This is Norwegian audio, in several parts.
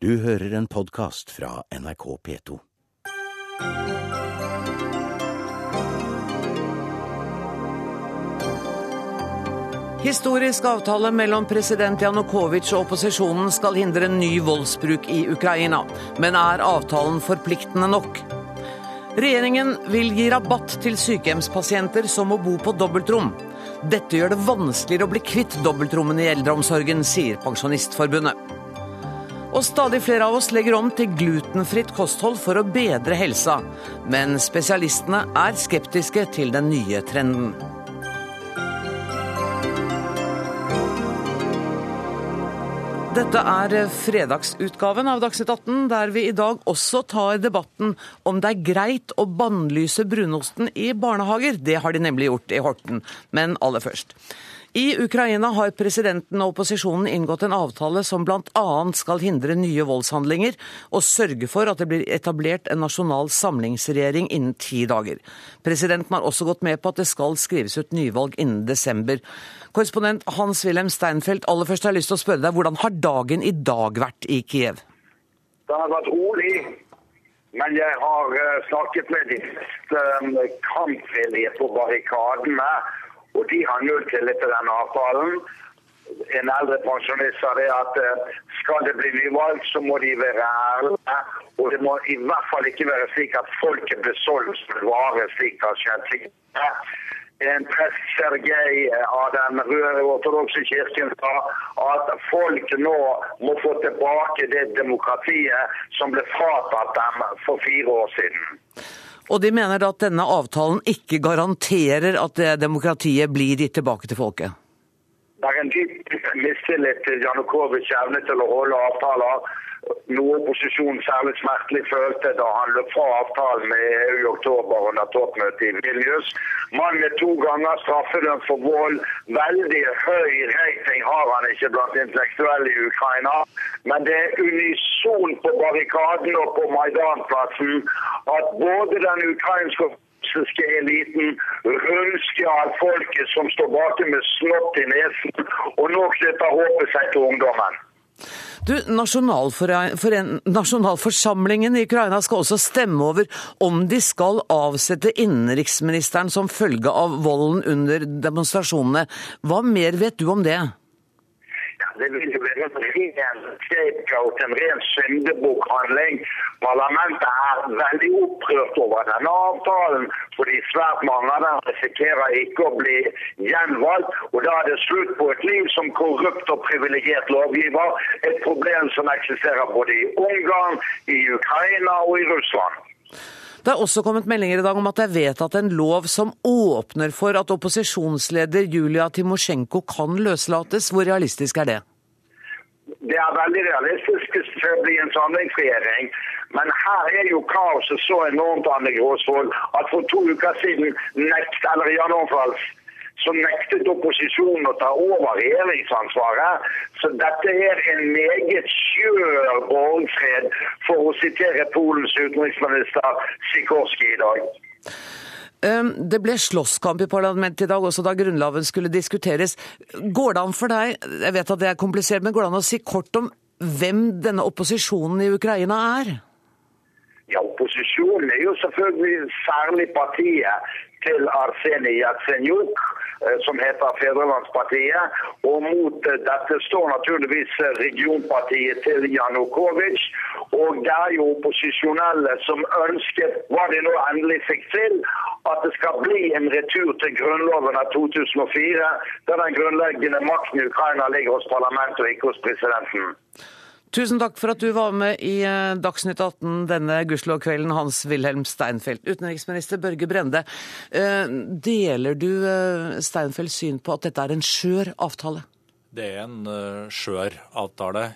Du hører en podkast fra NRK P2. Historisk avtale mellom president Janukovitsj og opposisjonen skal hindre ny voldsbruk i Ukraina. Men er avtalen forpliktende nok? Regjeringen vil gi rabatt til sykehjemspasienter som må bo på dobbeltrom. Dette gjør det vanskeligere å bli kvitt dobbeltrommene i eldreomsorgen, sier Pensjonistforbundet. Og stadig flere av oss legger om til glutenfritt kosthold for å bedre helsa. Men spesialistene er skeptiske til den nye trenden. Dette er fredagsutgaven av Dagsnytt 18, der vi i dag også tar debatten om det er greit å bannlyse brunosten i barnehager. Det har de nemlig gjort i Horten. Men aller først. I Ukraina har presidenten og opposisjonen inngått en avtale som bl.a. skal hindre nye voldshandlinger og sørge for at det blir etablert en nasjonal samlingsregjering innen ti dager. Presidenten har også gått med på at det skal skrives ut nyvalg innen desember. Korrespondent Hans-Wilhelm Steinfeld, aller først har jeg lyst til å spørre deg, hvordan har dagen i dag vært i Kiev? Det har vært rolig, men jeg har eh, snakket med de mest eh, kampvillige på barrikadene og de har null tillit til denne avtalen. En eldre pensjonist sa det at eh, skal det bli nyvalg, så må de være ærlige. Og det må i hvert fall ikke være slik at folket blir solgt som vare, slik det har skjedd. En prest Sergej av den røde ortodokse kirken sa at folk nå må få tilbake det demokratiet som ble fratatt dem for fire år siden. Og de mener da at denne avtalen ikke garanterer at demokratiet blir gitt tilbake til folket? Det er en dyp mistillit til Janukovitsj evne til å holde avtaler noe opposisjonen særlig smertelig følte da han løp fra avtalen med EU i oktober under toppmøtet i Vilnius. Mannen er to ganger straffedømt for vold. Veldig høy rating har han ikke blant intellektuelle i Ukraina. Men det er unison på barrikaden og på Maidan-plassen at både den ukrainske russiske eliten rundskjal folket som står bak med snott i nesen, og nå knytter håpet seg til ungdommen. Du, Nasjonalforsamlingen i Ukraina skal også stemme over om de skal avsette innenriksministeren som følge av volden under demonstrasjonene. Hva mer vet du om det? En ren scapegoat, en ren syndebukhandling. Parlamentet er veldig opprørt over denne avtalen, fordi svært mange av dem risikerer ikke å bli gjenvalgt. Og da er det slutt på et liv som korrupt og privilegert lovgiver. Et problem som eksisterer både i Ungarn, i Ukraina og i Russland. Det er også kommet meldinger i dag om at det er vedtatt en lov som åpner for at opposisjonsleder Julia Timosjenko kan løslates. Hvor realistisk er det? Det er veldig realistisk hvis det blir en samlingsregjering. Men her er jo kaoset så enormt Anne Gråsvold, at for to uker siden nekt, eller i januar så nektet opposisjonen å ta over regjeringsansvaret. Så dette er en meget skjør borgfred, for å sitere Polens utenriksminister Sikorski i dag. Det ble slåsskamp i parlamentet i dag, også da Grunnloven skulle diskuteres. Går det an for deg, jeg vet at det er komplisert, men går det an å si kort om hvem denne opposisjonen i Ukraina er? Ja, Opposisjonen er jo selvfølgelig særlig partiet til Arsenij Jatsenjuk, som heter Fedrelandspartiet. Og mot eh, dette står naturligvis eh, regionpartiet til Janukovitsj. Og det er jo opposisjonelle som ønsker, hva de nå endelig fikk til, at det skal bli en retur til grunnloven av 2004, der den grunnleggende makten i Ukraina ligger hos parlamentet og ikke hos presidenten. Tusen takk for at du var med i eh, Dagsnytt 18 denne gudskjelov-kvelden, Hans-Wilhelm Steinfeld. Utenriksminister Børge Brende, eh, deler du eh, Steinfelds syn på at dette er en skjør avtale? Det er en skjør avtale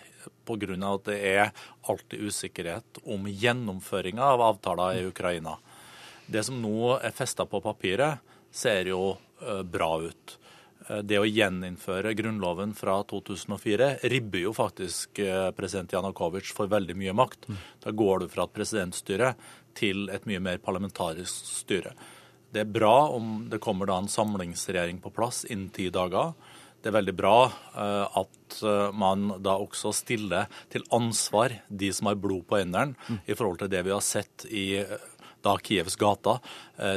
pga. at det er alltid usikkerhet om gjennomføringa av avtaler i Ukraina. Det som nå er festa på papiret, ser jo bra ut. Eh, det å gjeninnføre grunnloven fra 2004 ribber jo faktisk eh, president Janukovitsj for veldig mye makt. Da går du fra et presidentstyre til et mye mer parlamentarisk styre. Det er bra om det kommer da en samlingsregjering på plass innen ti dager. det er veldig bra at man da også stiller til ansvar de som har blod på hendene, mm. i forhold til det vi har sett i da Kievs gater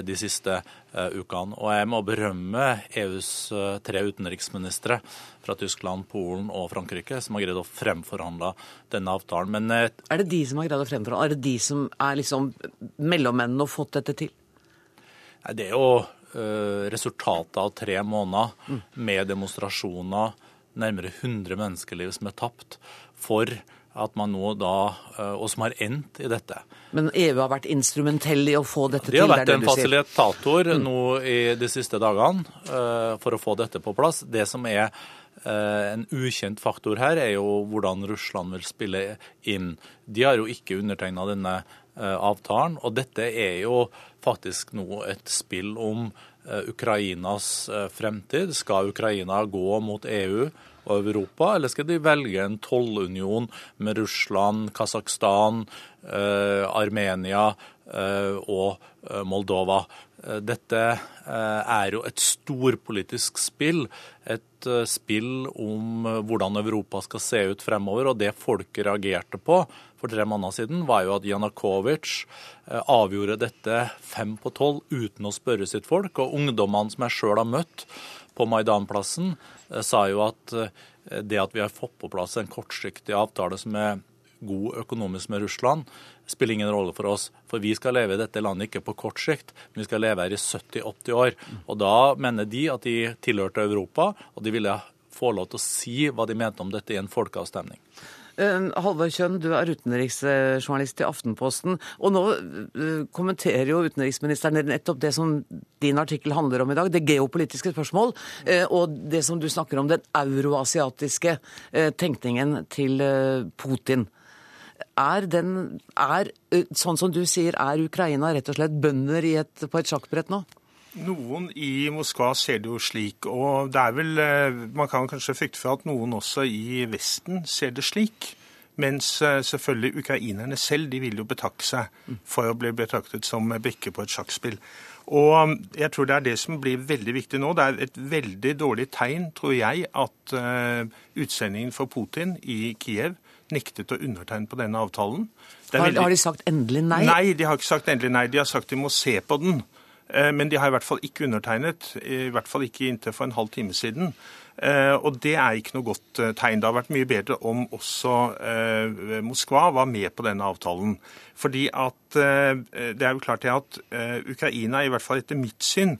de siste ukene. Og jeg må berømme EUs tre utenriksministre fra Tyskland, Polen og Frankrike, som har greid å fremforhandle denne avtalen. Men, er det de som har greid å fremforhandle? Er det de som er liksom mellommennene og fått dette til? Det er jo resultatet av tre måneder mm. med demonstrasjoner, nærmere 100 menneskeliv som er tapt, for at man nå da, uh, og som har endt i dette. Men EU har vært instrumentell i å få dette til? Det har vært en fasilitator mm. nå i de siste dagene uh, for å få dette på plass. Det som er en ukjent faktor her er jo hvordan Russland vil spille inn. De har jo ikke undertegna denne avtalen, og dette er jo faktisk nå et spill om eh, Ukrainas eh, fremtid. Skal Ukraina gå mot EU og Europa, eller skal de velge en tollunion med Russland, Kasakhstan, eh, Armenia og Moldova? Dette er jo et storpolitisk spill. Et spill om hvordan Europa skal se ut fremover. Og det folket reagerte på for tre måneder siden, var jo at Janukovitsj Eh, avgjorde dette fem på tolv uten å spørre sitt folk. Og ungdommene som jeg sjøl har møtt på Maidanplassen, eh, sa jo at eh, det at vi har fått på plass en kortsiktig avtale som er god økonomisk med Russland, spiller ingen rolle for oss. For vi skal leve i dette landet ikke på kort sikt, men vi skal leve her i 70-80 år. Og da mener de at de tilhørte Europa, og de ville få lov til å si hva de mente om dette i en folkeavstemning. Eh, Halvor Kjønn, du er utenriksjournalist i Aftenposten. Og nå eh, kommenterer jo utenriksministeren nettopp det som din artikkel handler om i dag, det geopolitiske spørsmål, eh, og det som du snakker om, den euroasiatiske tenkningen til Putin. Er den, er, sånn som du sier, er Ukraina rett og slett bønder et, på et sjakkbrett nå? Noen i Moskva ser det jo slik, og det er vel eh, Man kan kanskje frykte for at noen også i Vesten ser det slik. Mens eh, selvfølgelig ukrainerne selv de vil jo betakke seg for å bli betraktet som brikke på et sjakkspill. Og jeg tror det er det som blir veldig viktig nå. Det er et veldig dårlig tegn, tror jeg, at uh, utsendingen for Putin i Kiev nektet å undertegne på denne avtalen. Har, veldig... har, de sagt endelig nei? Nei, de har ikke sagt endelig nei. De har sagt de må se på den. Eh, men de har i hvert fall ikke undertegnet, i hvert fall ikke inntil for en halv time siden. Eh, og det er ikke noe godt eh, tegn. Det har vært mye bedre om også Moskva var med på denne avtalen. Fordi at det er jo klart at Ukraina, i hvert fall etter mitt syn,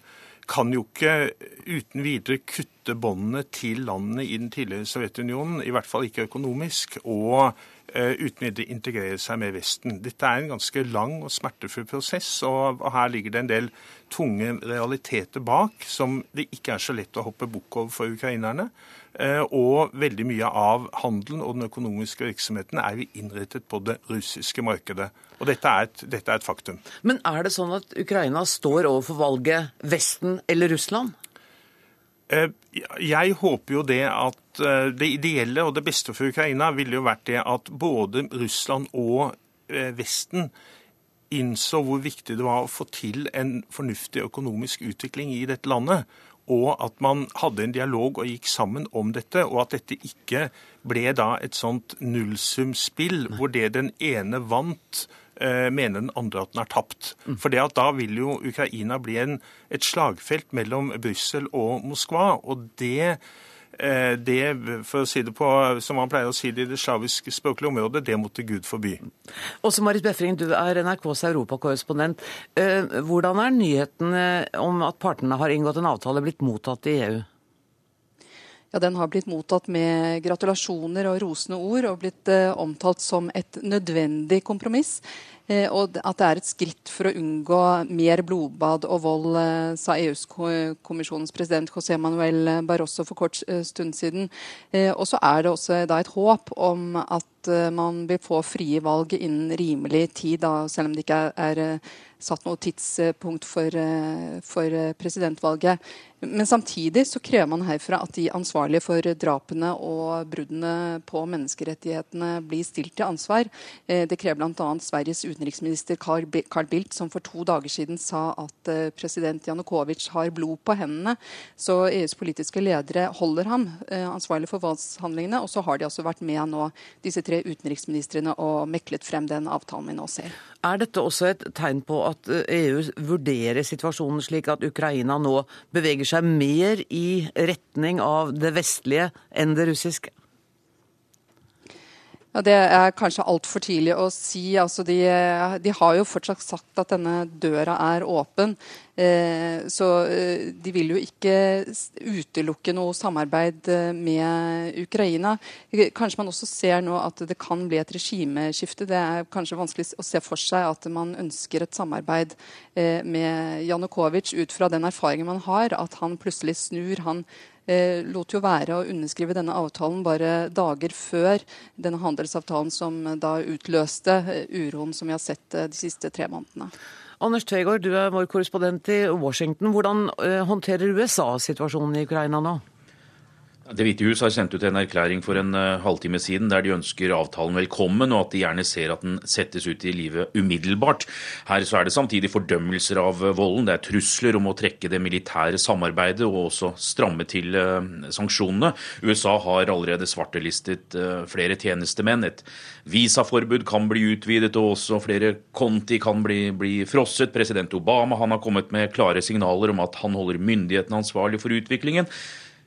kan jo ikke uten videre kutte båndene til landene i den tidligere Sovjetunionen, i hvert fall ikke økonomisk. og uten å integrere seg med Vesten. Dette er en ganske lang og smertefull prosess, og her ligger det en del tunge realiteter bak som det ikke er så lett å hoppe bukk over for ukrainerne. Eh, og veldig mye av handelen og den økonomiske virksomheten er jo innrettet på det russiske markedet. Og dette er, et, dette er et faktum. Men er det sånn at Ukraina står overfor valget Vesten eller Russland? Eh, jeg håper jo det at eh, det ideelle og det beste for Ukraina ville jo vært det at både Russland og eh, Vesten innså hvor viktig det var å få til en fornuftig økonomisk utvikling i dette landet. Og at man hadde en dialog og gikk sammen om dette, og at dette ikke ble da et sånt nullsumspill hvor det den ene vant mener den andre at den er tapt. Mm. For det at da vil jo Ukraina bli en, et slagfelt mellom Brussel og Moskva. og det eh, det, for å si det på, som man pleier å si det i det slaviske språklige området, det måtte Gud forby. Også Marit Befring, du er NRKs europakorrespondent. Eh, hvordan er nyhetene om at partene har inngått en avtale blitt mottatt i EU? Ja, Den har blitt mottatt med gratulasjoner og rosende ord og blitt eh, omtalt som et nødvendig kompromiss. Eh, og at det er et skritt for å unngå mer blodbad og vold, eh, sa EU-kommisjonens president José Manuel Barroso for kort eh, stund siden. Eh, og så er det også da et håp om at at man vil få frie valg innen rimelig tid, da, selv om det ikke er, er satt noe tidspunkt for, for presidentvalget. Men samtidig så krever man herfra at de ansvarlige for drapene og bruddene på menneskerettighetene blir stilt til ansvar. Eh, det krever bl.a. Sveriges utenriksminister Carl Bildt, som for to dager siden sa at eh, president Janukovitsj har blod på hendene. Så EUs politiske ledere holder ham eh, ansvarlig for voldshandlingene. Og så har de altså vært med nå, disse tre utenriksministrene, og meklet frem den avtalen vi nå ser. Er dette også et tegn på at EU vurderer situasjonen slik at Ukraina nå beveger seg mer i retning av det vestlige enn det russiske? Ja, Det er kanskje altfor tidlig å si. Altså, de, de, har jo fortsatt sagt at denne døra er åpen. Eh, så eh, de vil jo ikke utelukke noe samarbeid eh, med Ukraina. Kanskje man også ser nå at det kan bli et regimeskifte. Det er kanskje vanskelig å se for seg at man ønsker et samarbeid eh, med Janukovitsj ut fra den erfaringen man har, at han plutselig snur. han eh, lot jo være å underskrive denne avtalen bare dager før denne handelsavtalen som da utløste eh, uroen som vi har sett eh, de siste tre månedene. Anders Tvegård, du er vår korrespondent i Washington. Hvordan eh, håndterer USA situasjonen i Ukraina nå? Det hvite hus har sendt ut en erklæring for en uh, halvtime siden der de ønsker avtalen velkommen, og at de gjerne ser at den settes ut i livet umiddelbart. Her så er det samtidig fordømmelser av uh, volden. Det er trusler om å trekke det militære samarbeidet og også stramme til uh, sanksjonene. USA har allerede svartelistet flere tjenestemenn. Et visaforbud kan bli utvidet, og også flere konti kan bli, bli frosset. President Obama har kommet med klare signaler om at han holder myndighetene ansvarlig for utviklingen.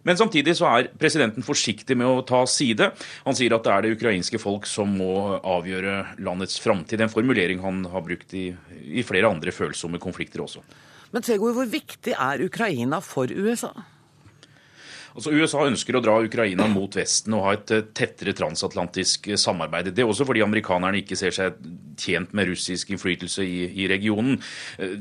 Men samtidig så er presidenten forsiktig med å ta side. Han sier at det er det ukrainske folk som må avgjøre landets framtid. En formulering han har brukt i, i flere andre følsomme konflikter også. Men Tvegård, hvor viktig er Ukraina for USA? Altså USA ønsker å dra Ukraina mot Vesten og ha et eh, tettere transatlantisk eh, samarbeid. Det er også fordi amerikanerne ikke ser seg tjent med russisk innflytelse i, i regionen. Eh,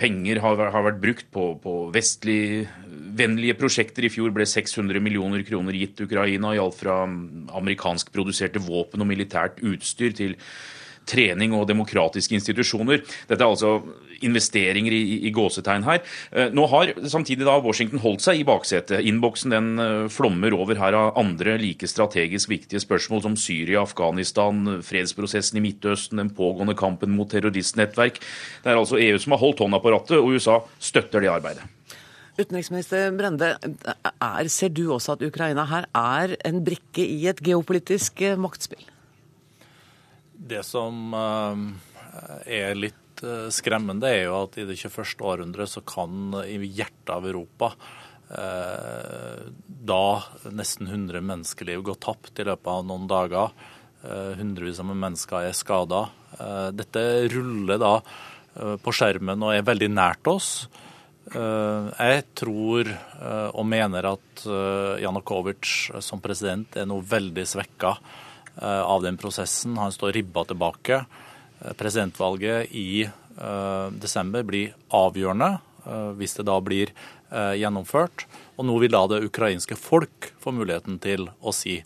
penger har, har vært brukt på, på vestligvennlige prosjekter. I fjor ble 600 millioner kroner gitt Ukraina i alt fra amerikanskproduserte våpen og militært utstyr til trening og demokratiske institusjoner. Dette er altså investeringer i, i gåsetegn her. Eh, nå har samtidig da Washington holdt seg i baksetet. Innboksen den eh, flommer over her av andre like strategisk viktige spørsmål som Syria, Afghanistan, fredsprosessen i Midtøsten, den pågående kampen mot terroristnettverk. Det er altså EU som har holdt hånda på rattet, og USA støtter det arbeidet. Utenriksminister Brende, er, ser du også at Ukraina her er en brikke i et geopolitisk eh, maktspill? Det som eh, er litt eh, skremmende, er jo at i det 21. århundret så kan i hjertet av Europa eh, da nesten 100 menneskeliv gå tapt i løpet av noen dager. Hundrevis av mennesker er skada. Dette ruller da på skjermen og er veldig nært oss. Jeg tror og mener at Janukovitsj som president er noe veldig svekka av den prosessen. Han står ribba tilbake. Eh, presidentvalget i eh, desember blir avgjørende hvis det da blir gjennomført. Og nå vil da det ukrainske folk få muligheten til å si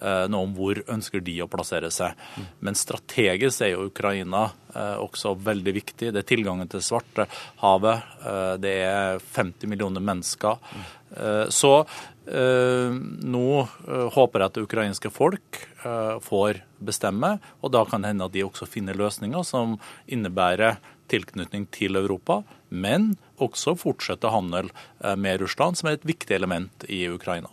noe om hvor ønsker de å plassere seg. Men strategisk er jo Ukraina også veldig viktig. Det er tilgangen til Svartehavet. Det er 50 millioner mennesker. Så Eh, nå eh, håper jeg at det ukrainske folk eh, får bestemme, og da kan det hende at de også finner løsninger som innebærer tilknytning til Europa, men også fortsette handel med Russland, som er et viktig element i Ukraina.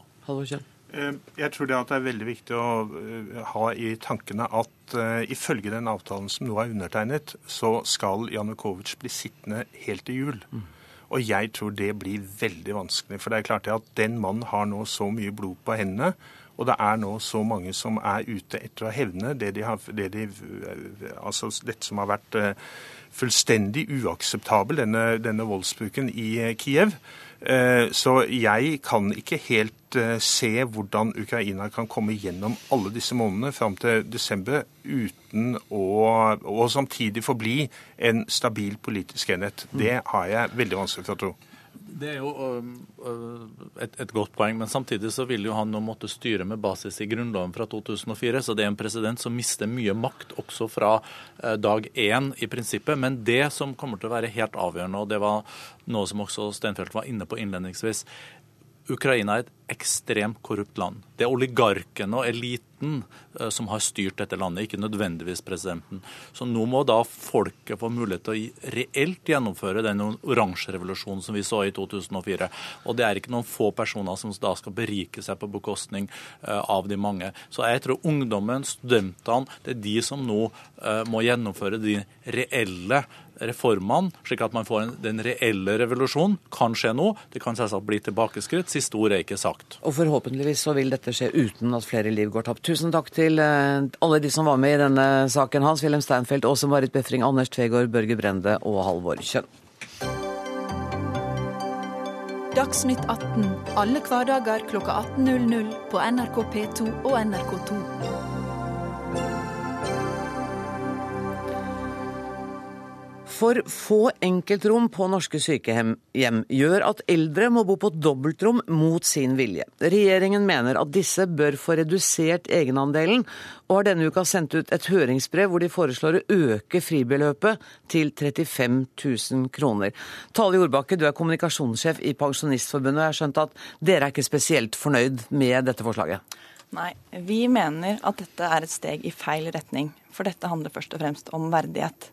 Jeg tror det, er veldig viktig å ha i tankene at uh, ifølge den avtalen som nå er undertegnet, så skal Janukovitsj bli sittende helt til jul. Mm. Og jeg tror det blir veldig vanskelig. For det er klart at den mannen har nå så mye blod på hendene. Og det er nå så mange som er ute etter å hevne det de har, det de, altså dette som har vært eh, fullstendig uakseptabel, denne, denne voldsbruken i eh, Kiev. Eh, så jeg kan ikke helt eh, se hvordan Ukraina kan komme gjennom alle disse månedene fram til desember uten å og samtidig forbli en stabil politisk enhet. Det har jeg veldig vanskelig for å tro. Det er jo et, et, godt poeng, men samtidig så vil jo han nå måtte styre med basis i Grunnloven fra 2004, så det er en president som mister mye makt også fra dag én i prinsippet. Men det som kommer til å være helt avgjørende, og det var noe som også Stenfeldt var inne på innledningsvis, Ukraina er et ekstremt korrupt land. Det er oligarkene og eliten eh, som har styrt dette landet, ikke nødvendigvis presidenten. Så nå må da folket få mulighet til å reelt gjennomføre den oransje revolusjonen som vi så i 2004. Og det er ikke noen få personer som da skal berike seg på bekostning eh, av de mange. Så jeg tror ungdommen, studentene, det er de som nå eh, må gjennomføre de reelle reformene, slik at man får en, den reelle revolusjonen. Kan skje nå. Det kan selvsagt bli tilbakeskritt. Siste ord er ikke sagt. Og forhåpentligvis så vil dette skje uten at flere liv går tapt. Tusen takk til uh, alle de som var med i denne saken. Hans-Wilhelm Steinfeld, Åse Marit Befring, Anders Tvegård, Børge Brende og Halvor Kjønn. Dagsnytt 18 alle hverdager kl 18.00 på NRK P2 og NRK2. For få enkeltrom på norske sykehjem gjør at eldre må bo på dobbeltrom mot sin vilje. Regjeringen mener at disse bør få redusert egenandelen, og har denne uka sendt ut et høringsbrev hvor de foreslår å øke fribeløpet til 35 000 kroner. Tale Jordbakke, du er kommunikasjonssjef i Pensjonistforbundet, og jeg har skjønt at dere er ikke spesielt fornøyd med dette forslaget? Nei, vi mener at dette er et steg i feil retning. For dette handler først og fremst om verdighet.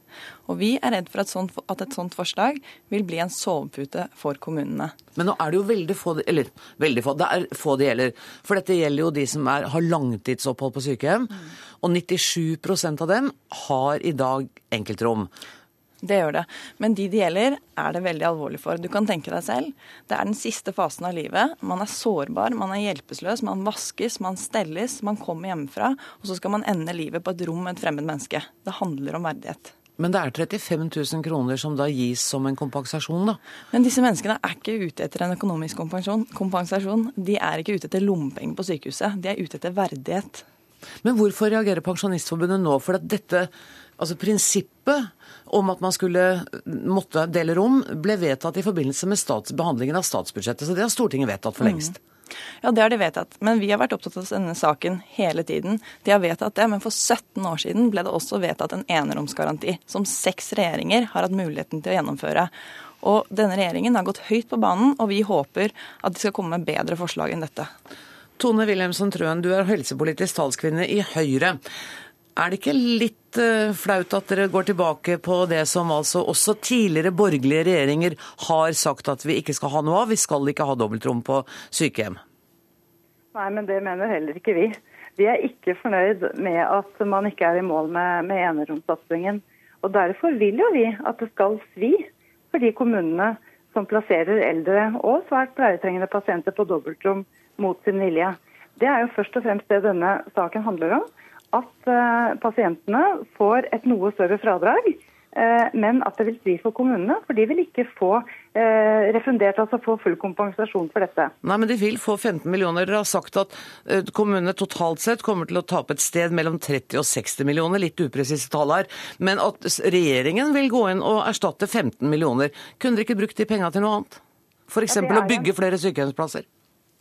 Og vi er redd for at, sånt, at et sånt forslag vil bli en sovepute for kommunene. Men nå er det jo veldig få, eller veldig få, det er få det gjelder. For dette gjelder jo de som er, har langtidsopphold på sykehjem. Og 97% av dem har i dag enkeltrom. Det gjør det. Men de det gjelder, er det veldig alvorlig for. Du kan tenke deg selv. Det er den siste fasen av livet. Man er sårbar, man er hjelpeløs, man vaskes, man stelles, man kommer hjemmefra. Og så skal man ende livet på et rom med et fremmed menneske. Det handler om verdighet. Men det er 35 000 kroner som da gis som en kompensasjon, da? Men disse menneskene er ikke ute etter en økonomisk kompensasjon. De er ikke ute etter lommepenger på sykehuset. De er ute etter verdighet. Men hvorfor reagerer Pensjonistforbundet nå? For at dette Altså Prinsippet om at man skulle måtte dele rom, ble vedtatt i forbindelse med behandlingen av statsbudsjettet. Så det har Stortinget vedtatt for lengst. Mm. Ja, det har de vedtatt. Men vi har vært opptatt av denne saken hele tiden. De har vedtatt det, men for 17 år siden ble det også vedtatt en eneromsgaranti, som seks regjeringer har hatt muligheten til å gjennomføre. Og denne regjeringen har gått høyt på banen, og vi håper at de skal komme med bedre forslag enn dette. Tone Wilhelmsen Trøen, du er helsepolitisk talskvinne i Høyre. Er det ikke litt uh, flaut at dere går tilbake på det som altså også tidligere borgerlige regjeringer har sagt at vi ikke skal ha noe av? Vi skal ikke ha dobbeltrom på sykehjem. Nei, men det mener heller ikke vi. Vi er ikke fornøyd med at man ikke er i mål med, med eneromssatsingen. Og Derfor vil jo vi at det skal svi for de kommunene som plasserer eldre og svært pleietrengende pasienter på dobbeltrom mot sin vilje. Det er jo først og fremst det denne saken handler om at eh, pasientene får et noe større fradrag. Eh, men at det vil svi for kommunene, for de vil ikke få eh, refundert, altså få full kompensasjon for dette. Nei, men de vil få 15 millioner. Dere har sagt at kommunene totalt sett kommer til å tape et sted mellom 30 og 60 millioner, litt upresise tall her. Men at regjeringen vil gå inn og erstatte 15 millioner. Kunne dere ikke brukt de penga til noe annet? F.eks. Ja, å bygge flere sykehjemsplasser?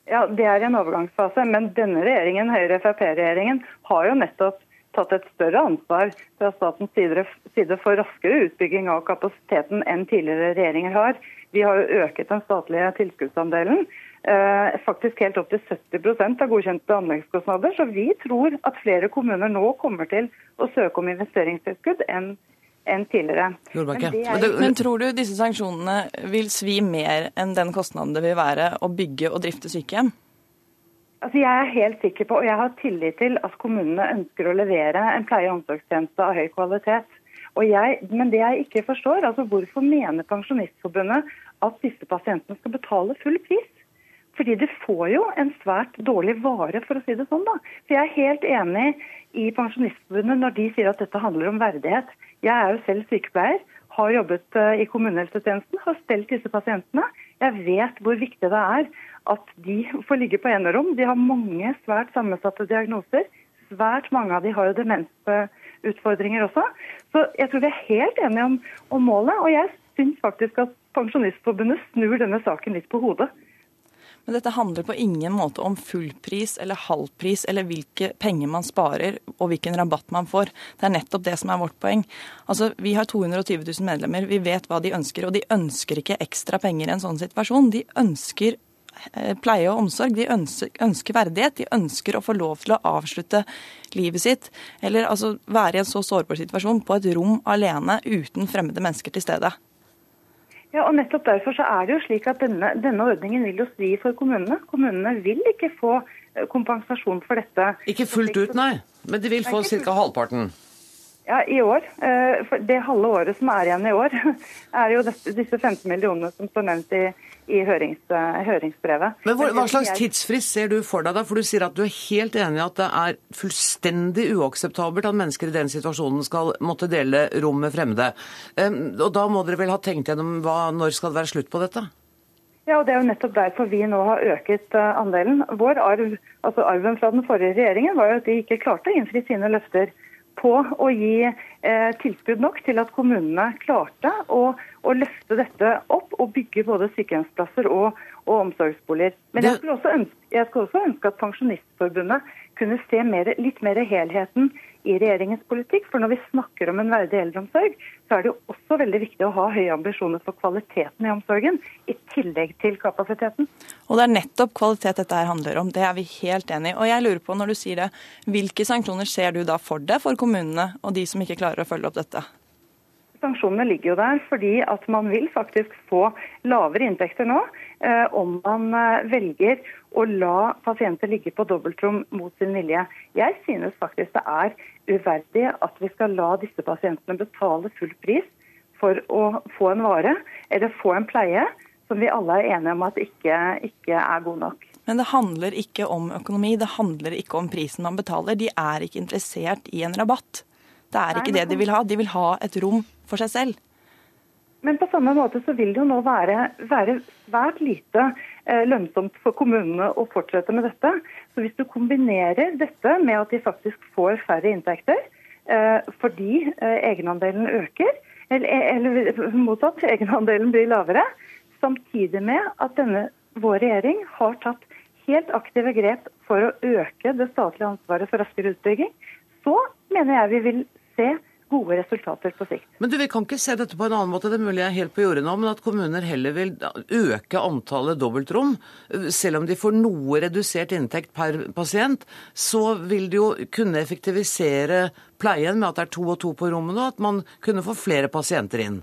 Ja, Det er i en overgangsfase, men denne regjeringen, Høyre-Frp-regjeringen, har jo nettopp tatt et større ansvar fra statens side for raskere utbygging av kapasiteten enn tidligere regjeringer har. Vi har jo øket den statlige tilskuddsandelen. Eh, faktisk helt opp til 70% av godkjente anleggskostnader. Så vi tror at flere kommuner nå kommer til å søke om investeringstilskudd enn enn tidligere. Men, er... Men, tror du disse sanksjonene vil svi mer enn den kostnaden det vil være å bygge og drifte sykehjem? Altså jeg er helt sikker på, og jeg har tillit til, at kommunene ønsker å levere en pleie- og omsorgstjeneste av høy kvalitet. Jeg, men det jeg ikke forstår, altså hvorfor mener Pensjonistforbundet at disse pasientene skal betale full pris? Fordi de får jo en svært dårlig vare, for å si det sånn. da. For Jeg er helt enig i Pensjonistforbundet når de sier at dette handler om verdighet. Jeg er jo selv sykepleier, har jobbet eh, i kommunehelsetjenesten, har stelt disse pasientene. Jeg vet hvor viktig det er at de får ligge på enerom. De har mange svært sammensatte diagnoser. Svært mange av de har jo demensutfordringer også. Så jeg tror vi er helt enige om, om målet. Og jeg syns faktisk at Pensjonistforbundet snur denne saken litt på hodet. Men dette handler på ingen måte om fullpris eller halvpris eller hvilke penger man sparer og hvilken rabatt man får. Det er nettopp det som er vårt poeng. Altså, Vi har 220 000 medlemmer, vi vet hva de ønsker. Og de ønsker ikke ekstra penger i en sånn situasjon. De ønsker eh, pleie og omsorg. De ønsker, verdighet. De ønsker å få lov til å avslutte livet sitt. Eller altså være i en så sårbar situasjon på et rom alene uten fremmede mennesker til stede. Ja, og nettopp Derfor så er det jo slik at denne, denne ordningen vil jo svi for kommunene. Kommunene vil ikke få eh, kompensasjon for dette. Ikke fullt ut, nei. Men de vil få ca. halvparten. Ja, i år. Eh, for det halve året som er igjen i år, er jo disse 15 millionene som står nevnt i, i hørings, eh, høringsbrevet. Men hva, hva, slags tidsfrist ser du for deg da? For du sier at du er helt enig i at det er fullstendig uakseptabelt at mennesker i den situasjonen skal måtte dele rom med fremmede. Og da må dere vel ha tenkt gjennom hva, når skal det være slutt på dette? Ja, og Det er jo nettopp derfor vi nå har øket eh, andelen. Vår arv, altså Arven fra den forrige regjeringen var jo at de ikke klarte å innfri sine løfter på å gi eh, tilskudd nok til at kommunene klarte å, å, løfte dette opp og bygge både sykehjemsplasser og, og omsorgsboliger. Men jeg skulle, ønske, jeg skulle, også ønske, at Pensjonistforbundet kunne se mer, litt mer helheten i regjeringens politikk. For når vi snakker om en verdig eldreomsorg, så er det jo også veldig viktig å ha høye ambisjoner for kvaliteten i omsorgen, i tillegg til kapasiteten. Og det er nettopp kvalitet dette her handler om. Det er vi helt enig i. Og jeg lurer på, når du sier det, hvilke sanksjoner ser du da for deg for kommunene og de som ikke klarer å følge opp dette? Sanksjonene ligger jo der fordi at man vil faktisk få lavere inntekter nå eh, om man eh, velger å la pasienter ligge på dobbeltrom mot sin vilje. Jeg synes faktisk det er uverdig at vi skal la disse pasientene betale full pris for å få en vare eller få en pleie som vi alle er enige om at ikke, ikke er god nok. Men det handler ikke om økonomi, det handler ikke om prisen man betaler. De er ikke interessert i en rabatt. Det er ikke det de vil ha. De vil ha et rom for seg selv. Men på samme måte så vil det jo nå være, være svært lite lønnsomt for kommunene å fortsette med dette. Så hvis du kombinerer dette med at de faktisk får færre inntekter eh, fordi eh, egenandelen øker, eller, eller motsatt, egenandelen blir lavere, samtidig med at denne vår regjering har tatt helt aktive grep for å øke det statlige ansvaret for raskere utbygging, så mener jeg vi vil se gode resultater på sikt. Men du, Vi kan ikke se dette på en annen måte, det er mulig jeg er helt på jordet nå, men at kommuner heller vil øke antallet dobbeltrom. Selv om de får noe redusert inntekt per pasient, så vil de jo kunne effektivisere pleien med at det er to og to på rommene, og at man kunne få flere pasienter inn.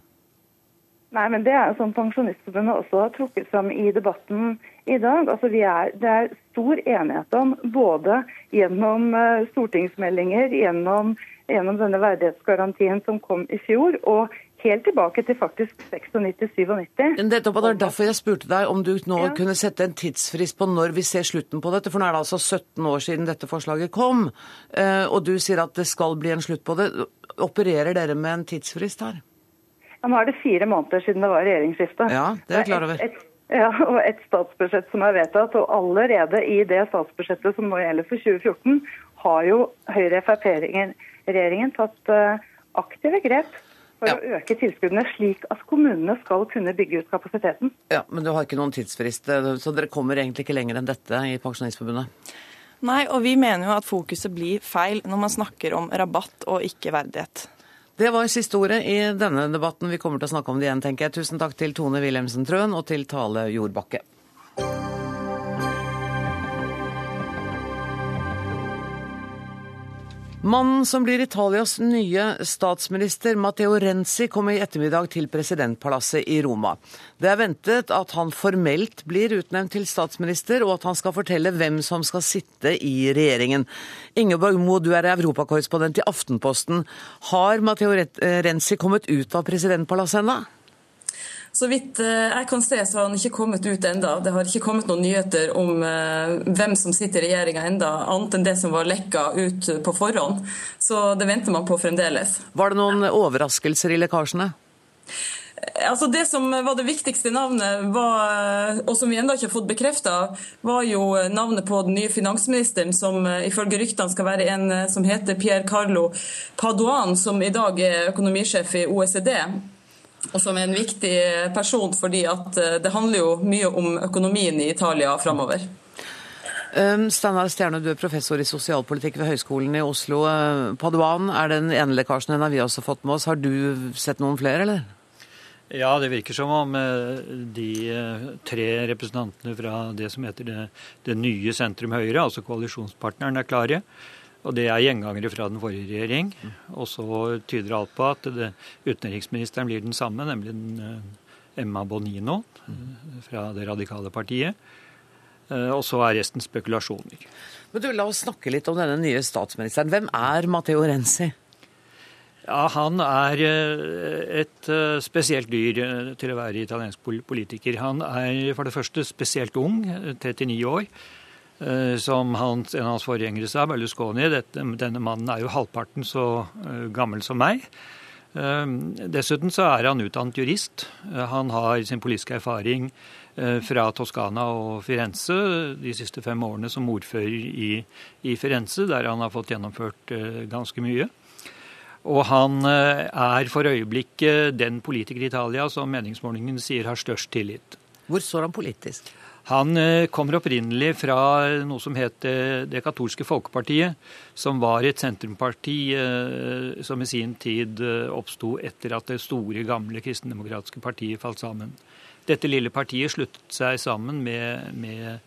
Nei, men Det er som Pensjonistforbundet også har trukket fram i debatten i dag. Altså, er, det er stor enighet om, både gjennom eh, stortingsmeldinger, gjennom gjennom denne verdighetsgarantien som kom i fjor, og helt tilbake til faktisk 96-97. Det er derfor jeg spurte deg om du nå ja. kunne sette en tidsfrist på når vi ser slutten på dette. For nå er det altså 17 år siden dette forslaget kom, eh, og du sier at det skal bli en slutt på det. Opererer dere med en tidsfrist her? Ja, Nå er det fire måneder siden det var regjeringsskifte. Ja, det er jeg klar over. Et, ja, og et statsbudsjett som er vedtatt, og allerede i det statsbudsjettet som nå gjelder for 2014, har jo Høyre-Frp-regjeringen tatt eh, aktive grep for ja. å øke tilskuddene, slik at kommunene skal kunne bygge ut kapasiteten. Ja, Men du har ikke noen tidsfrist, eh, så dere kommer egentlig ikke lenger enn dette i Pensjonistforbundet? Nei, og vi mener jo at fokuset blir feil når man snakker om rabatt og ikke verdighet. Det var siste ordet i denne debatten. Vi kommer til å snakke om det igjen, tenker jeg. Tusen takk til Tone Wilhelmsen Trøen og til Tale Jordbakke. Mannen som blir Italias nye statsminister, Matteo Renzi, kommer i ettermiddag til presidentpalasset i Roma. Det er ventet at han formelt blir utnevnt til statsminister, og at han skal fortelle hvem som skal sitte i regjeringen. Ingeborg Moe, du er europakorrespondent i Aftenposten. Har Matteo Renzi kommet ut av presidentpalasset ennå? Så vidt eh, jeg kan se, så har han ikke kommet ut enda. Det har ikke kommet noen nyheter om eh, hvem som sitter i regjeringa enda, annet enn det som var lekka ut på forhånd. Så det venter man på fremdeles. Var det noen overraskelser i lekkasjene? Altså Det som var det viktigste navnet, var, og som vi ennå ikke har fått bekrefta, var jo navnet på den nye finansministeren, som eh, ifølge ryktene skal være en som heter Pierre Carlo Paduan, som i dag er økonomisjef i OECD. Og som er en viktig person, fordi at det handler jo mye om økonomien i Italia framover. Um, Steinar Stjerne, du er professor i sosialpolitikk ved Høgskolen i Oslo. Paduan er den ene lekkasjen, den har vi også fått med oss. Har du sett noen flere, eller? Ja, det virker som om de tre representantene fra det som heter det, det nye sentrum Høyre, altså koalisjonspartneren, er klare. Og det er gjengangere fra den forrige regjering. Og så tyder alt på at det, utenriksministeren blir den samme, nemlig den, Emma Bonino fra det radikale partiet. Og så er resten spekulasjoner. Men du, La oss snakke litt om denne nye statsministeren. Hvem er Matteo Renzi? Ja, Han er et spesielt dyr til å være italiensk politiker. Han er for det første spesielt ung, 39 år. Som hans, en av hans forgjengere sa, Berlusconi, dette, denne mannen er jo halvparten så gammel som meg. Dessuten så er han utdannet jurist. Han har sin politiske erfaring fra Toskana og Firenze de siste fem årene som ordfører i, i Firenze, der han har fått gjennomført ganske mye. Og han er for øyeblikket den politiker i Italia som meningsmålingen sier har størst tillit. Hvor står han politisk? Han kommer opprinnelig fra noe som het Det katolske folkepartiet, som var et sentrumparti som i sin tid oppsto etter at det store, gamle kristendemokratiske partiet falt sammen. Dette lille partiet sluttet seg sammen med, med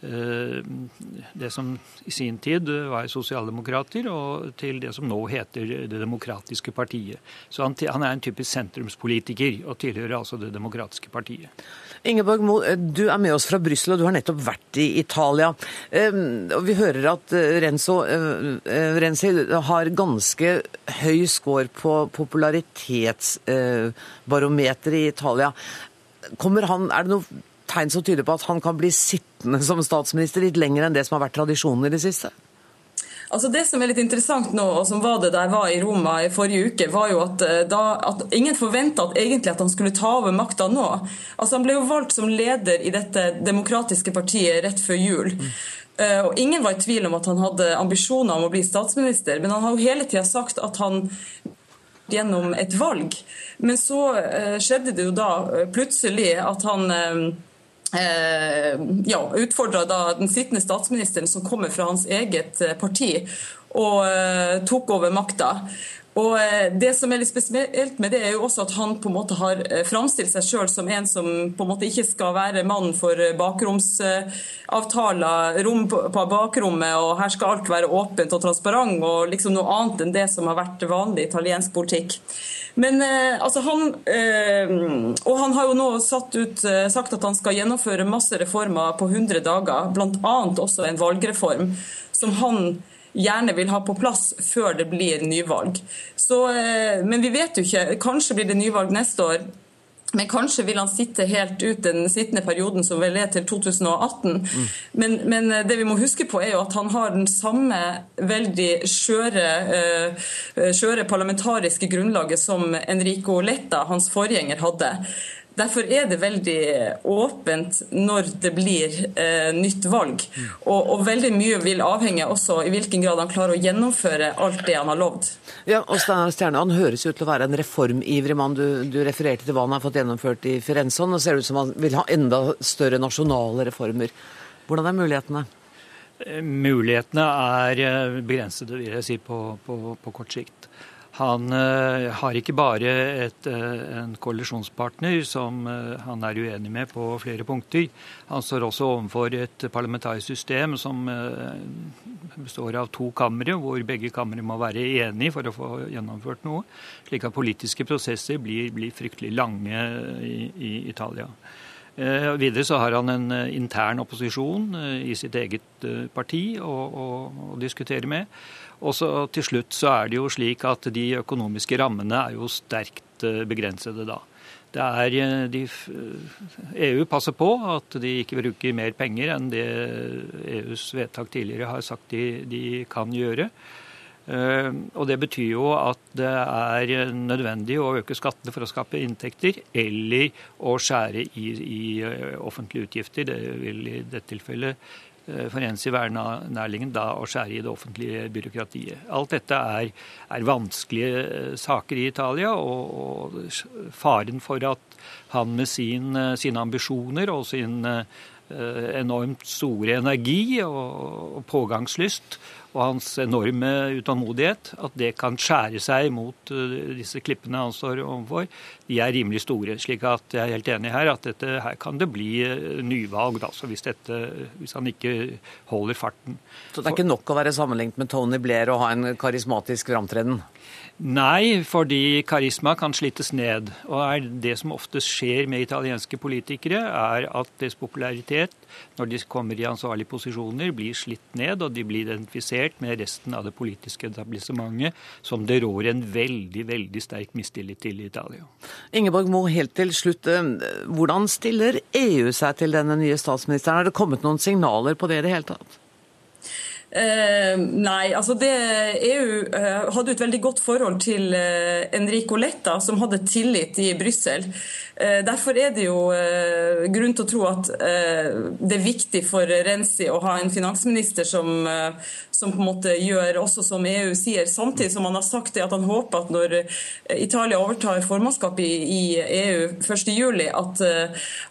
det som i sin tid var sosialdemokrater, og til det som nå heter Det demokratiske partiet. Så han, han er en typisk sentrumspolitiker, og tilhører altså Det demokratiske partiet. Ingeborg Moe, du er med oss fra Brussel, og du har nettopp vært i Italia. Og vi hører at Renzo, Renzi har ganske høy score på popularitetsbarometeret i Italia. Han, er det noe tegn som tyder på at han kan bli sittende som statsminister litt lenger enn det som har vært tradisjonen i det siste? Altså Det som er litt interessant nå, og som var det da jeg var i Roma i forrige uke, var jo at, da, at ingen forventa egentlig at han skulle ta over makta nå. Altså Han ble jo valgt som leder i dette demokratiske partiet rett før jul. Mm. Uh, og Ingen var i tvil om at han hadde ambisjoner om å bli statsminister, men han har jo hele tida sagt at han gjennom et valg. Men så uh, skjedde det jo da uh, plutselig at han Eh, ja, utfordra den sittende statsministeren, som kommer fra hans eget parti, og eh, tok over makta. Og Det som er litt spesielt med det, er jo også at han på en måte har framstilt seg sjøl som en som på en måte ikke skal være mann for bakromsavtaler, rom på bakrommet, og her skal alt være åpent og transparent, og liksom noe annet enn det som har vært vanlig italiensk politikk. Men eh, altså han eh, Og han har jo nå ut, eh, sagt at han skal gjennomføre masse reformer på 100 dager, bl.a. også en valgreform som han gjerne vil ha på plass før det blir nyvalg. Så, men vi vet jo ikke. Kanskje blir det nyvalg neste år. Men kanskje vil han sitte helt ut den sittende perioden som vel er til 2018. Mm. Men, men, det vi må huske på er jo at han har den samme veldig skjøre, uh, skjøre parlamentariske grunnlaget som Enrico Letta, hans forgjenger, hadde. Derfor er det veldig åpent når det blir eh, nytt valg. Og, og, veldig mye vil avhenge også i hvilken grad han klarer å gjennomføre alt det han har lovd. Ja, og Stjerne, Han høres ut til å være en reformivrig mann. Du, du refererte til hva han har fått gjennomført i Firenze. Nå ser det ut som han vil ha enda større nasjonale reformer. Hvordan er mulighetene? Mulighetene er eh, begrensede, vil jeg si, på, på, på kort sikt. Han uh, har ikke bare et, uh, en koalisjonspartner som uh, han er uenig med på flere punkter. Han står også overfor et parlamentarisk system som består av to kamre, hvor begge kamre må være enige for å få gjennomført noe. Slik at politiske prosesser blir, blir fryktelig lange i, i Italia. Videre så har han en intern opposisjon i sitt eget parti å, å, å diskutere med. Og så til slutt så er det jo slik at de økonomiske rammene er jo sterkt eh, begrensede da. Det er, eh, de, EU eh, e passer på at de ikke bruker mer penger enn det EUs vedtak tidligere har sagt de, de kan gjøre. Og Det betyr jo at det er nødvendig å øke skattene for å skape inntekter, eller å skjære i, i offentlige utgifter. Det vil i dette tilfellet eh, for ens i værnærlingen da å skjære i det offentlige byråkratiet. Alt dette er, er vanskelige eh, saker i Italia, og, og faren for at han med sin, sine ambisjoner og sin enormt store energi og, og pågangslyst og hans enorme utålmodighet, at det kan skjære seg mot eh, disse klippene han står overfor, de er rimelig store. slik at jeg er helt enig her at dette, her kan det bli eh, nyvalg altså hvis, dette, hvis han ikke holder farten. Så det er ikke nok å være sammenlignet med Tony Blair og ha en karismatisk framtreden? Nei, fordi karisma kan slites ned. Og det som ofte skjer med italienske politikere, er at deres popularitet, når de kommer i ansvarlige posisjoner, blir slitt ned, og de blir identifisert med resten av det politiske etablissementet, som det rår en veldig, veldig sterk mistillit til i Italia. Ingeborg Moe, helt til slutt. Eh, hvordan stiller EU seg til denne nye statsministeren? Har det kommet noen signaler på det i det hele tatt? Eh, nei, altså det EU eh, hadde et veldig godt forhold til eh, Enrico Letta, som hadde tillit i Brussel. Eh, derfor er det jo eh, grunn til å tro at eh, det er viktig for Renzi å ha en finansminister som, som, på en måte gjør også som EU sier, samtidig som han har sagt det at han håper at når Italia overtar formannskapet i, i EU 1.7, at,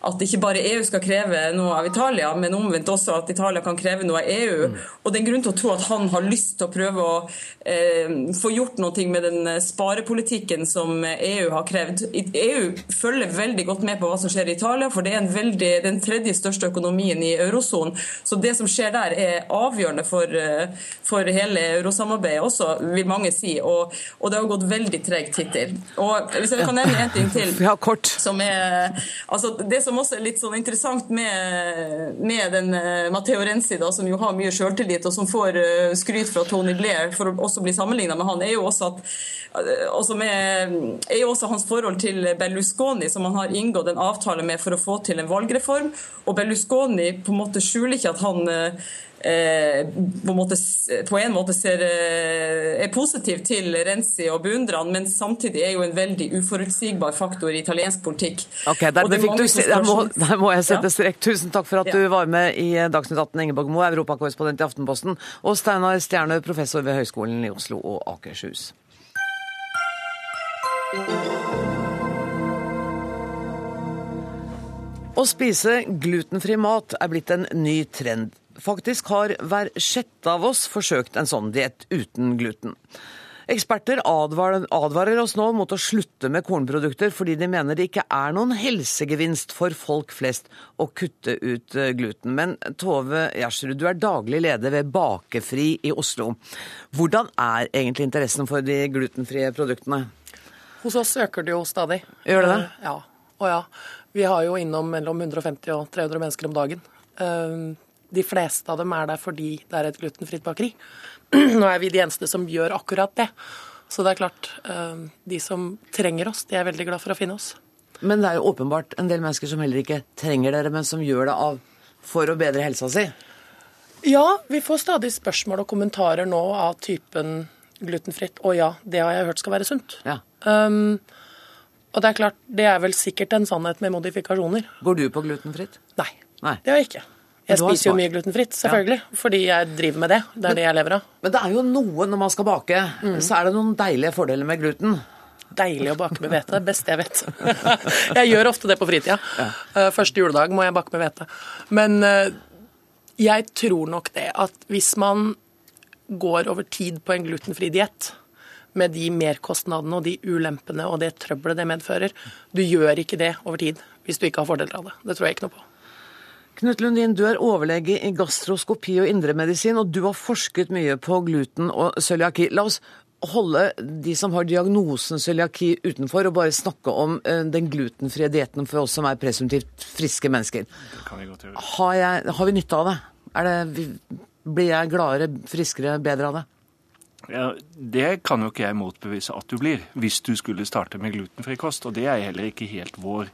at ikke bare EU skal kreve noe av Italia, men omvendt også at Italia kan kreve noe av EU. Mm. Og det er grunn til å tro at han har lyst til å prøve å eh, få gjort noe med den sparepolitikken som EU har krevd. EU følger veldig godt med på hva som skjer i Italia, for det er veldig, den tredje største økonomien i eurosonen. Så det som skjer der er avgjørende for, eh, for hele eurosamarbeidet også, vil mange si. Og, og det har gått veldig tregt hittil. Og hvis jeg kan nevne en ting til ja, kort. som er altså Det som også er litt sånn interessant med, med den eh, Matteo Renzi, da, som jo har mye sjøltillit, og som får eh, skryt fra Tony Blair for å også bli sammenligna med han, er jo også, at, også med, er jo også hans forhold til Berlusconi, som han har inngått en avtale med for å få til en valgreform. Og Berlusconi på en måte skjuler ikke at han Eh, på, en måte, på en måte ser, eh, er positiv til Renzi og beundrer han, men samtidig er jo en veldig uforutsigbar faktor i italiensk politikk. Ok, der, du, der, må, der må, jeg sette strek. Tusen takk for at ja. du var med i Dagsnytt 18, Ingeborg Moe, europakorrespondent i Aftenposten, og Steinar Stjerne, professor ved Høgskolen i Oslo og Akershus. Å spise glutenfri mat er blitt en ny trend Faktisk har hver sjette av oss forsøkt en sånn diett uten gluten. Eksperter advarer, oss nå mot å slutte med kornprodukter, fordi de mener det ikke er noen helsegevinst for folk flest å kutte ut eh, gluten. Men Tove Gjersrud, du er daglig leder ved Bakefri i Oslo. Hvordan er egentlig interessen for de glutenfrie produktene? Hos oss øker det jo stadig. Gjør det det? Ja. Og ja. Vi har jo innom mellom 150 og 300 mennesker om dagen. Uh, de fleste av dem er der fordi det er et glutenfritt bakeri. Nå er vi de eneste som gjør akkurat det. Så det er klart, eh, de som trenger oss, de er veldig glad for å finne oss. Men det er jo åpenbart en del mennesker som heller ikke trenger dere, men som gjør det av for å bedre helsa si? Ja, vi får stadig spørsmål og kommentarer nå av typen glutenfritt. Og ja, det har jeg hørt skal være sunt. Ja. Um, og det er klart, det er vel sikkert en sannhet med modifikasjoner. Går du på glutenfritt? Nei, Nei. det gjør jeg ikke. Jeg spiser jo mye glutenfritt, selvfølgelig. Ja. Fordi jeg driver med det. Det er men, det jeg lever av. Men det er jo noe når man skal bake, mm. så er det noen deilige fordeler med gluten. Deilig å bake med hvete. Det beste jeg vet. jeg gjør ofte det på fritida. Ja. Eh, første juledag må jeg bake med hvete. Men eh, jeg tror nok det at hvis man går over tid på en glutenfri diett, med de merkostnadene og de ulempene og det trøbbelet det medfører. Du gjør ikke det over tid hvis du ikke har fordeler av det. Det tror jeg ikke noe på. Knut Lundin, du er overlege i gastroskopi og indremedisin, og du har forsket mye på gluten og cøliaki. La oss holde de som har diagnosen cøliaki utenfor, og bare snakke om eh, den glutenfrie dietten for oss som er presumptivt friske mennesker. Det kan vi Har, jeg, har vi nytte av det? det? Blir jeg gladere, friskere, bedre av det? Ja, Det kan jo ikke jeg motbevise at du blir, hvis du skulle starte med glutenfri kost. Og det er heller ikke helt vår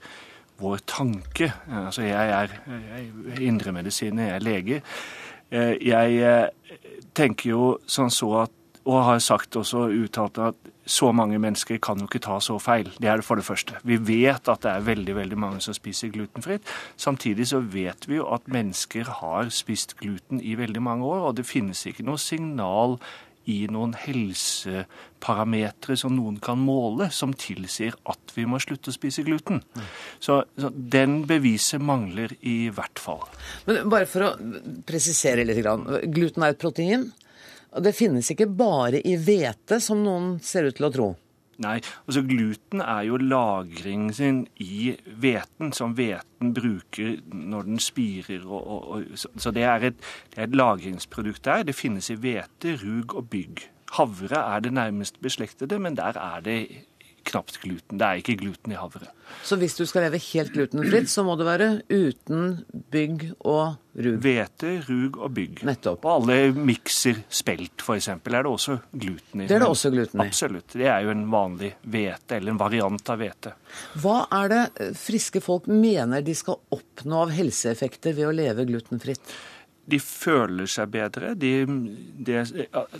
vår tanke. Altså jeg er indremedisiner, jeg er lege. Eh, jeg eh, tenker jo sånn så at, og har sagt også uttalt at så mange mennesker kan jo ikke ta så feil. Det er det for det første. Vi vet at det er veldig veldig mange som spiser glutenfritt. Samtidig så vet vi jo at mennesker har spist gluten i veldig mange år, og det finnes ikke noe signal i noen helseparametere som noen kan måle, som tilsier at vi må slutte å spise gluten. Så, så den beviset mangler i hvert fall. Men bare for å presisere litt. Gluten er et protein. og Det finnes ikke bare i hvete, som noen ser ut til å tro. Nei, altså gluten er jo lagringen sin i hveten, som hveten bruker når den spirer. Og, og, og, så det er, et, det er, et, lagringsprodukt der. Det finnes i hvete, rug og bygg. Havre er det nærmest beslektede, men der er det knapt gluten. Det er ikke gluten i havre. Så hvis du skal leve helt glutenfritt, så må det være uten bygg og rug? Hvete, rug og bygg. Nettopp. Og alle mikser spelt, f.eks., er det også gluten i. Det er det også gluten i? Absolutt. Det er jo en vanlig hvete, eller en variant av hvete. Hva er det friske folk mener de skal oppnå av helseeffekter ved å leve glutenfritt? De føler seg bedre. De, de,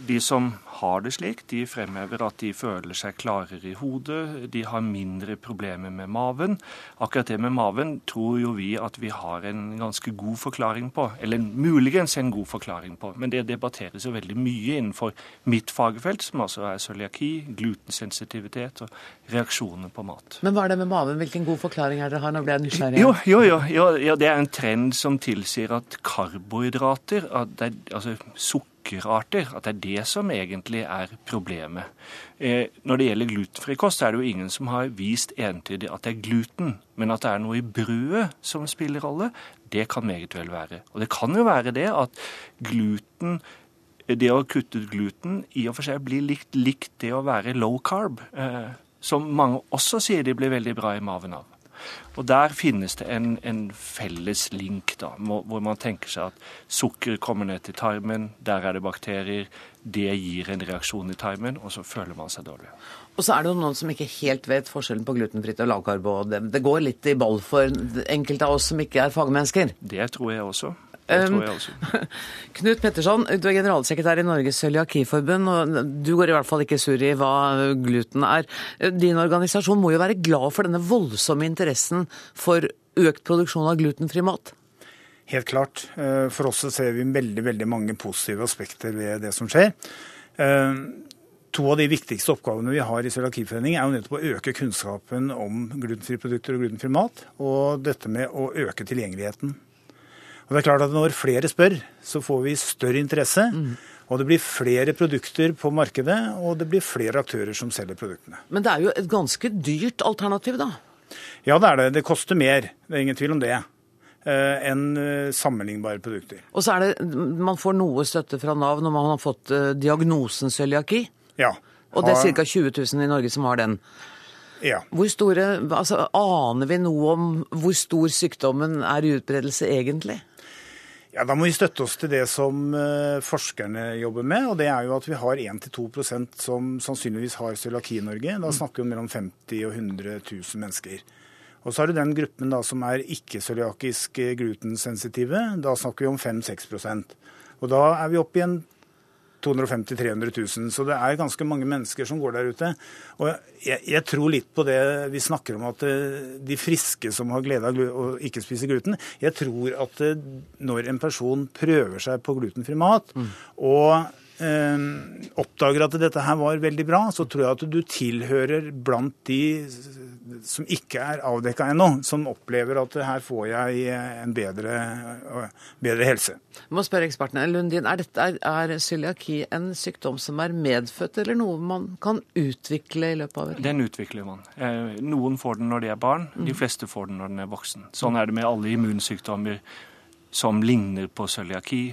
de, som har det slik, de fremhever at de føler seg klarere i hodet. De har mindre problemer med maven. Akkurat det med maven tror jo vi at vi har en ganske god forklaring på. Eller muligens en god forklaring på. Men det debatteres jo veldig mye innenfor mitt fagfelt, som altså er cøliaki, glutensensitivitet og reaksjoner på mat. Men hva er det med maven? Hvilken god forklaring er det dere har? Nå ble jeg nysgjerrig. Jo, jo, jo, jo, det er en trend som tilsier at karbohydrater karbohydrater, er, altså sukkerarter, at det er det som egentlig er problemet. Eh, når det gjelder glutenfri kost, er det jo ingen som har vist entydig at det er gluten. Men at det er noe i brødet som spiller rolle, det kan meget vel være. Og det kan jo være det at gluten det å kutte ut gluten i og for seg blir likt, likt det å være low carb, eh, som mange også sier de blir veldig bra i maven av. Og Der finnes det en, en felles link, da, hvor man tenker seg at sukker kommer ned til tarmen, der er det bakterier, det gir en reaksjon i tarmen, og så føler man seg dårlig. Og så er det noen som ikke helt vet forskjellen på glutenfritt og lavkarbo. Det, det går litt i ball for enkelte av oss som ikke er fagmennesker. Det tror jeg også. Um, Knut Petterson, du er generalsekretær i Norges cøliakiforbund. og Du går i hvert fall ikke sur i hva gluten er. Din organisasjon må jo være glad for denne voldsomme interessen for økt produksjon av glutenfri mat? Helt klart. Eh, for oss ser vi veldig, veldig mange positive aspekter ved det som skjer. Eh, to av de viktigste oppgavene vi har i Cøliakiforeningen, er jo nettopp å øke kunnskapen om glutenfrie produkter og glutenfri mat, og dette med å øke tilgjengeligheten. Og det er klart at Når flere spør, så får vi større interesse. Mm. Og det blir flere produkter på markedet, og det blir flere aktører som selger produktene. Men det er jo et ganske dyrt alternativ, da? Ja, det er det. Det koster mer. Det er ingen tvil om det. Eh, enn eh, sammenlignbare produkter. Og så er det, Man får noe støtte fra Nav når man har fått eh, diagnosen cøliaki? Ja. Og det er ca. 20 000 i Norge som har den? Ja. Hvor store, altså Aner vi noe om hvor stor sykdommen er i utbredelse egentlig? Ja, Da må vi støtte oss til det som uh, forskerne jobber med. og Det er jo at vi har 1-2% som sannsynligvis har cøliaki i Norge. Da snakker vi om mellom 50 og 100 000 mennesker. Og så har du den gruppen da som er ikke-cøliakisk glutensensitive. Da snakker vi om 5-6% Og da er vi oppe i en 250 000-300 000. Så det er ganske mange mennesker som går der ute. Og jeg, jeg, tror litt på det vi snakker om at eh, de friske som har glede av å ikke spise gluten. Jeg tror at eh, når en person prøver seg på glutenfri mat mm. og eh, oppdager at dette her var veldig bra, så tror jeg at du tilhører blant de som ikke er avdekka ennå, som opplever at her får jeg en bedre, bedre helse. Jeg må spørre ekspertene. Lundin, er, dette, er, er cøliaki en sykdom som er medfødt, eller noe man kan utvikle i løpet av et liv? Den utvikler man. Eh, noen får den når de er barn, de mm. fleste får den når den er voksen. Sånn er det med alle immunsykdommer som ligner på cøliaki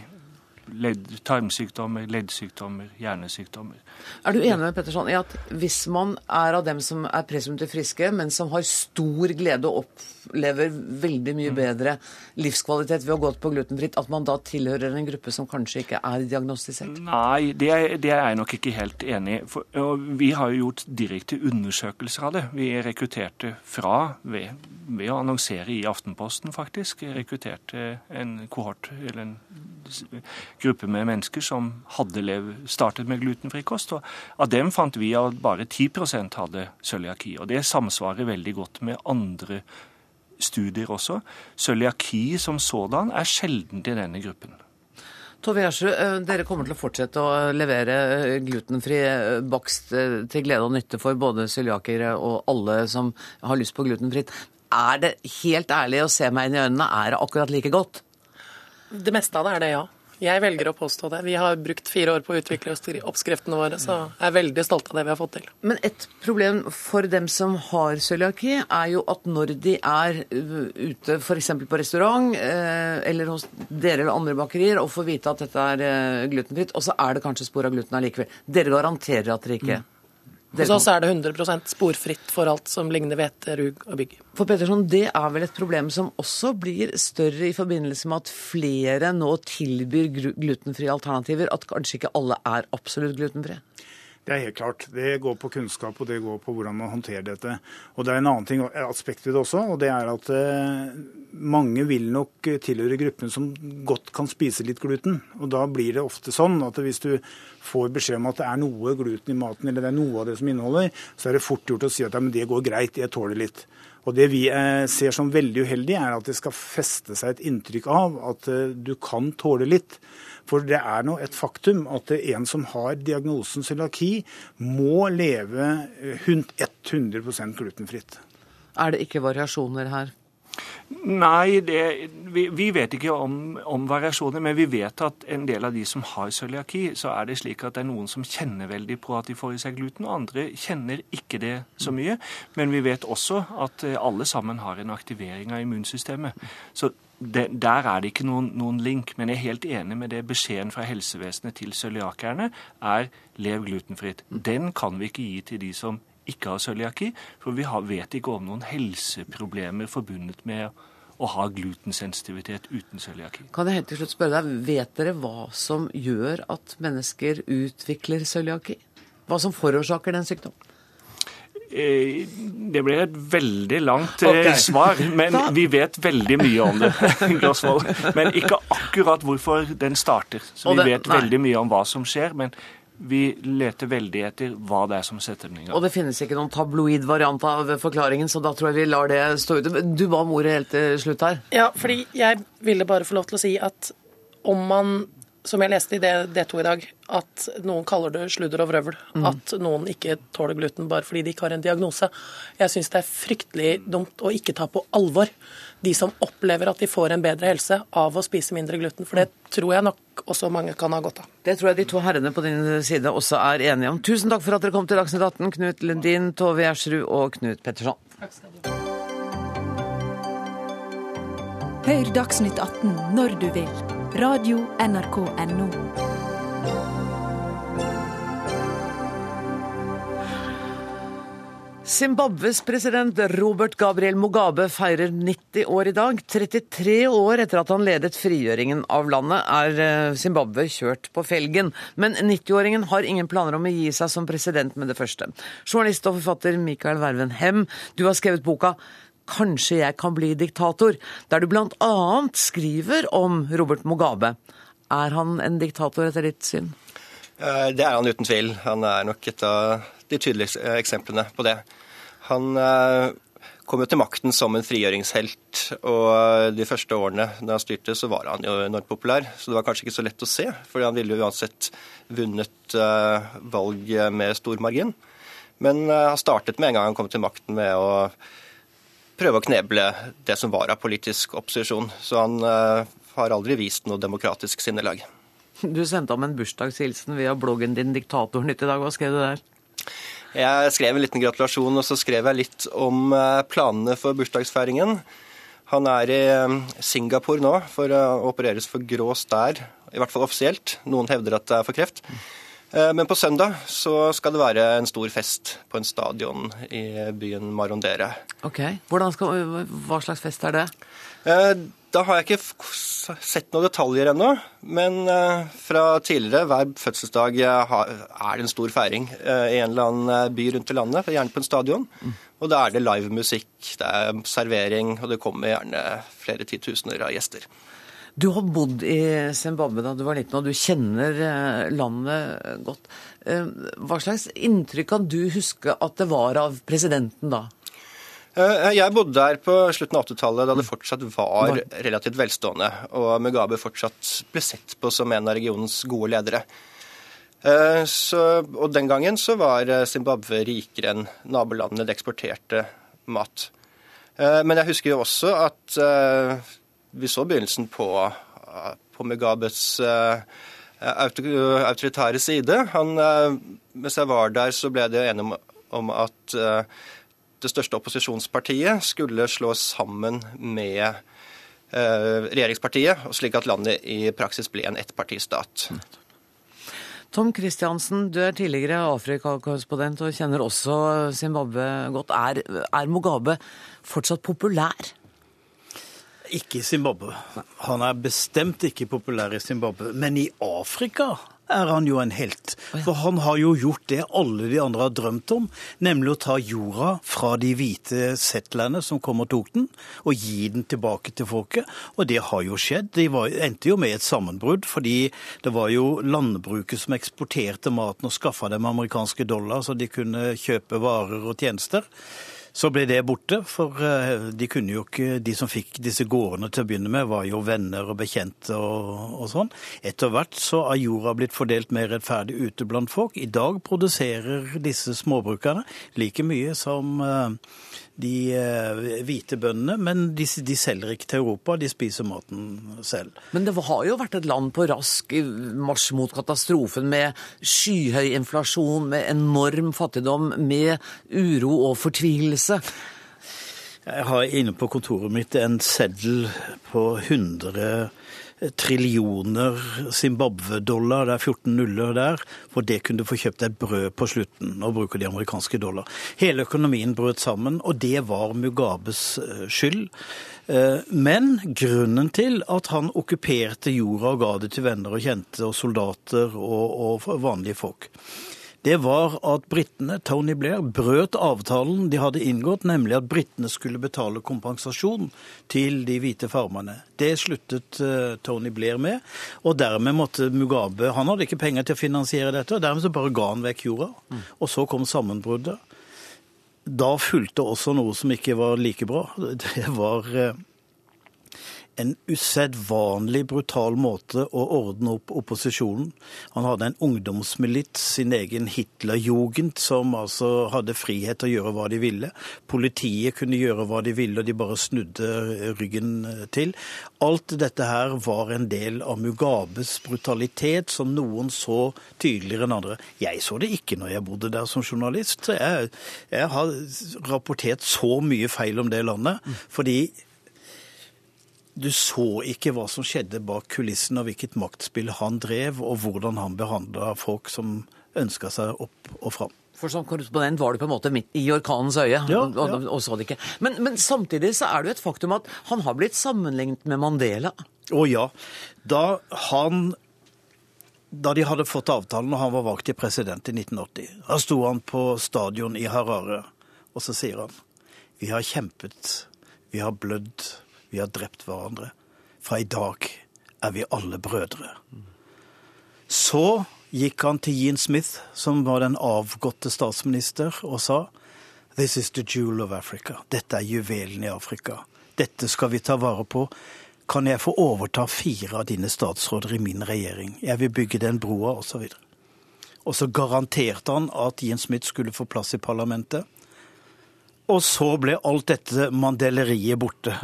ledd, tarmsykdommer, leddsykdommer, hjernesykdommer. Er du enig med Petterson i at hvis man er av dem som er presumptivt friske, men som har stor glede og opplever veldig mye mm. bedre livskvalitet ved å gå på glutenfritt, at man da tilhører en gruppe som kanskje ikke er diagnostisert? Nei, det er, det er jeg nok ikke helt enig i. Vi har jo gjort direkte undersøkelser av det. Vi rekrutterte fra ved, ved å annonsere i Aftenposten, faktisk. Rekrutterte en kohort, eller en gruppe med mennesker som hadde lev, startet med glutenfri kost. og Av dem fant vi at bare 10% hadde cøliaki. Og det samsvarer veldig godt med andre studier også. Cøliaki som sådan er sjelden i denne gruppen. Tove Gjersrud, eh, dere kommer til å fortsette å levere eh, glutenfri eh, bakst til glede og nytte for både cøliakere og alle som har lyst på glutenfritt. Er det helt ærlig å se meg inn i øynene, er det akkurat like godt? Det meste av det er det, ja. Jeg velger å påstå det. Vi har brukt fire år på å utvikle oppskriftene våre, så jeg er veldig stolt av det vi har fått til. Men et problem for dem som har cøliaki, er jo at når de er ute f.eks. på restaurant eller hos dere eller andre bakerier og får vite at dette er glutenfritt, og så er det kanskje spor av gluten allikevel. Dere garanterer at dere ikke mm. Hos oss er det 100% sporfritt for alt som ligner hvete, rug og bygg. For Petterson, Det er vel et problem som også blir større i forbindelse med at flere nå tilbyr glutenfrie alternativer, at kanskje ikke alle er absolutt glutenfrie? Det er helt klart. Det går på kunnskap og det går på hvordan man håndterer dette. Og Det er en annen ting, aspekt ved det også, og det er at eh, mange vil nok tilhøre gruppen som godt kan spise litt gluten. Og Da blir det ofte sånn at hvis du får beskjed om at det er noe gluten i maten, eller det er noe av det som inneholder, så er det fort gjort å si at ja, men det går greit, jeg tåler litt. Og Det vi eh, ser som veldig uheldig, er at det skal feste seg et inntrykk av at eh, du kan tåle litt. For det er nå et faktum at en som har diagnosen cøliaki, må leve 100% glutenfritt. Er det ikke variasjoner her? Nei, det, vi, vi, vet ikke om, om, variasjoner, men vi vet at en del av de som har cøliaki, så er det slik at det er noen som kjenner veldig på at de får i seg gluten, og andre kjenner ikke det så mye. Men vi vet også at eh, alle sammen har en aktivering av immunsystemet. Så det, der er det ikke noen, noen, link, men jeg er helt enig med det beskjeden fra helsevesenet til cøliakerne er lev glutenfritt. Den kan vi ikke gi til de som ikke har cøliaki, for vi har, vet ikke om noen helseproblemer forbundet med å ha glutensensitivitet uten cøliaki. Kan jeg helt til slutt spørre deg, Vet dere hva som gjør at mennesker utvikler cøliaki? Hva som forårsaker den sykdommen? Eh, det blir et veldig langt eh, okay. svar, men vi vet veldig mye om det. men ikke akkurat hvorfor den starter. Så vi vet veldig mye om hva som skjer, men vi leter veldig etter hva det er som setter den i gang. Og det finnes ikke noen tabloid variant av forklaringen, så da tror jeg vi lar det stå ute. Du ba om ordet helt til slutt her. Ja, fordi jeg ville bare få lov til å si at om man som jeg leste i D2 i dag, at noen kaller det sludder og vrøvl. Mm. At noen ikke tåler gluten bare fordi de ikke har en diagnose. Jeg syns det er fryktelig dumt å ikke ta på alvor de som opplever at de får en bedre helse av å spise mindre gluten. For det tror jeg nok også mange kan ha godt av. Det tror jeg de to herrene på din side også er enige om. Tusen takk for at dere kom til Dagsnytt 18, Knut Lundin, Tove Gjersrud og Knut Petterson. Takk skal du ha. Hør Dagsnytt 18 når du vil Radio NRK NO. Zimbabwes president Robert Gabriel Mugabe feirer 90 år i dag. 33 år etter at han ledet frigjøringen av landet, er eh, Zimbabwe kjørt på felgen. Men 90-åringen har ingen planer om å gi seg som president med det første. Journalist og forfatter Mikael Verven Hem, du har skrevet boka 'Kanskje jeg kan bli diktator', der du bl.a. skriver om Robert Mugabe. Er han en diktator etter ditt syn? Eh, det er han uten tvil. Han er nok et av de tydeligste eksemplene på det. Han eh, kom jo til makten som en frigjøringshelt, og de første årene da han styrte, så var han jo enormt populær. Så det var kanskje ikke så lett å se, for han ville jo uansett vunnet eh, valg med stor margin. Men han startet med en gang han kom til makten med å prøve å kneble det som var av politisk opposisjon. Så han har aldri vist noe demokratisk sinnelag. Du sendte ham en bursdagshilsen via bloggen din Diktatornytt i dag. Hva skrev du der? Jeg skrev en liten gratulasjon, og så skrev jeg litt om eh, planene for bursdagsfeiringen. Han er i eh, Singapore nå for å opereres for grå stær, i hvert fall offisielt. Noen hevder at det er for kreft. Eh, men på søndag så skal det være en stor fest på en stadion i byen Marondere. Ok, skal, Hva slags fest er det? Eh, da har jeg ikke sett noen detaljer ennå. Men eh, fra tidligere, hver fødselsdag er det en stor feiring i en eller annen by rundt i landet. Gjerne på en stadion. Mm. Og da er det livemusikk, det er servering, og det kommer gjerne flere titusener av gjester. Du har bodd i Zimbabwe da du var liten, og du kjenner eh, landet godt. Eh, hva slags inntrykk kan du huske at det var av presidenten da? Eh, Jeg bodde der på slutten av 80-tallet, da det fortsatt var relativt velstående, og Mugabe fortsatt ble sett på som en av regionens gode ledere. Eh, Så, og den gangen så var eh, Zimbabwe rikere enn nabolandene. Det eksporterte mat. Men jeg husker jo også at vi så begynnelsen på, på Mugabes autoritære side. Han, mens jeg var der, så ble det enige om, om at det største opposisjonspartiet skulle slås sammen med eh, regjeringspartiet, og slik at landet i praksis ble en ettpartistat. Tom Christiansen, du er tidligere Afrika-korrespondent og kjenner også Zimbabwe godt. Er, er Mugabe fortsatt populær? Ikke i Zimbabwe. Han er bestemt ikke populær i Zimbabwe. Men i Afrika er han jo en helt. For han har jo gjort det alle de andre har drømt om, nemlig å ta jorda fra de hvite settlerne som kom og tok den, og gi den tilbake til folket. Og det har jo skjedd. De var, endte jo med et sammenbrudd, fordi det var jo landbruket som eksporterte maten og skaffa dem amerikanske dollar, så de kunne kjøpe varer og tjenester. Så ble det borte, for eh, de kunne jo ikke, de som fikk disse gårdene til å begynne med, var jo venner og bekjente og, og sånn. Etter hvert så er jorda blitt fordelt mer rettferdig ute blant folk. I dag produserer disse småbrukerne like mye som eh, de eh, hvite bøndene, men de, de selger ikke til Europa, de spiser maten selv. Men det har jo vært et land på rask marsj mot katastrofen, med skyhøy inflasjon, med enorm fattigdom, med uro og fortvilelse. Jeg har inne på kontoret mitt en seddel på 100 trillioner Zimbabwe-dollar, det er 14 nuller der, for det kunne du få kjøpt et brød på slutten. Nå bruker de amerikanske dollar. Hele økonomien brøt sammen, og det var Mugabes eh, skyld. Eh, Men grunnen til at han okkuperte jorda og ga det til venner og kjente og soldater og, og vanlige folk, det var at britene, Tony Blair, brøt avtalen de hadde inngått, nemlig at britene skulle betale kompensasjon til de hvite farmerne. Det sluttet eh, Tony Blair med, og dermed måtte Mugabe Han hadde ikke penger til å finansiere dette, og dermed så bare ga han vekk jorda. Og så kom sammenbruddet. Da fulgte også noe som ikke var like bra. Det var eh, en usedvanlig brutal måte å ordne opp opposisjonen. Han hadde en ungdomsmilits, sin egen Hitlerjugend, som altså hadde frihet til å gjøre hva de ville. Politiet kunne gjøre hva de ville, og de bare snudde ryggen til. Alt dette her var en del av Mugabes brutalitet, som noen så tydeligere enn andre. Jeg så det ikke når jeg bodde der som journalist. Jeg, jeg har rapportert så mye feil om det landet. fordi du så ikke hva som skjedde bak kulissene, og hvilket maktspill han drev, og hvordan han behandla folk som ønska seg opp og fram. For som korrespondent var du på en måte midt i orkanens øye, Ja, og, og, og så det ikke. Men, men samtidig så er det jo et faktum at han har blitt sammenlignet med Mandela. Å ja. Da han da de hadde fått avtalen og han var valgt til president i 1980, da sto han på stadion i Harare, og så sier han Vi har kjempet, vi har blødd, vi har drept hverandre. Fra i dag er vi alle brødre. Så gikk han til Jean Smith, som var den avgåtte statsminister, og sa This is the jewel of Africa. Dette er juvelen i Afrika. Dette skal vi ta vare på. Kan jeg få overta fire av dine statsråder i min regjering? Jeg vil bygge den broa, osv. Og så garanterte han at Jens Smith skulle få plass i parlamentet. Og så ble alt dette mandeleriet borte.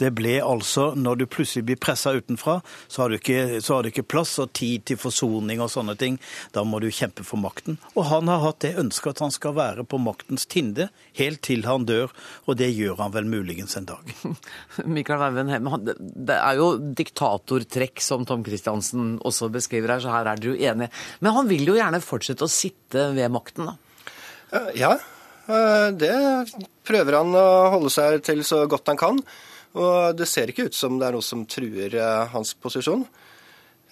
Det ble altså, Når du plutselig blir pressa utenfra, så har, du ikke, så har du ikke plass og tid til forsoning og sånne ting. Da må du kjempe for makten. Og han har hatt det ønsket at han skal være på maktens tinde helt til han dør, og det gjør han vel muligens en dag. Mikael Weivenheim, det er jo diktatortrekk som Tom Christiansen også beskriver her, så her er dere jo enige. Men han vil jo gjerne fortsette å sitte ved makten, da. Eh, Ja, eh, det prøver han å holde seg til så godt han kan. Og det ser ikke ut som det er noe som truer eh, hans posisjon.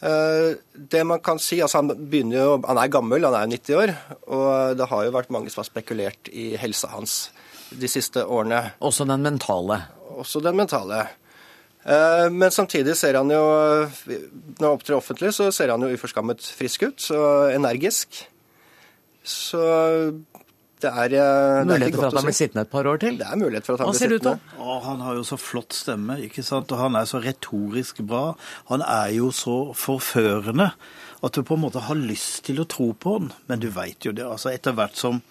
Eh, Det man kan si, altså Han begynner jo, han er gammel, han er jo 90 år, og det har jo vært mange som har spekulert i helsa hans de siste årene. Også den mentale? Også den mentale. Eh, men samtidig ser han jo Når han opptrer offentlig, så ser han jo uforskammet frisk ut og energisk. Så det er, det er Muligheter for at han blir sittende et par år til? Det er mulighet for at han Hva blir sittende. Å, han har jo så flott stemme, ikke sant? og han er så retorisk bra. Han er jo så forførende at du på en måte har lyst til å tro på han. Men du veit jo det. altså Etter hvert som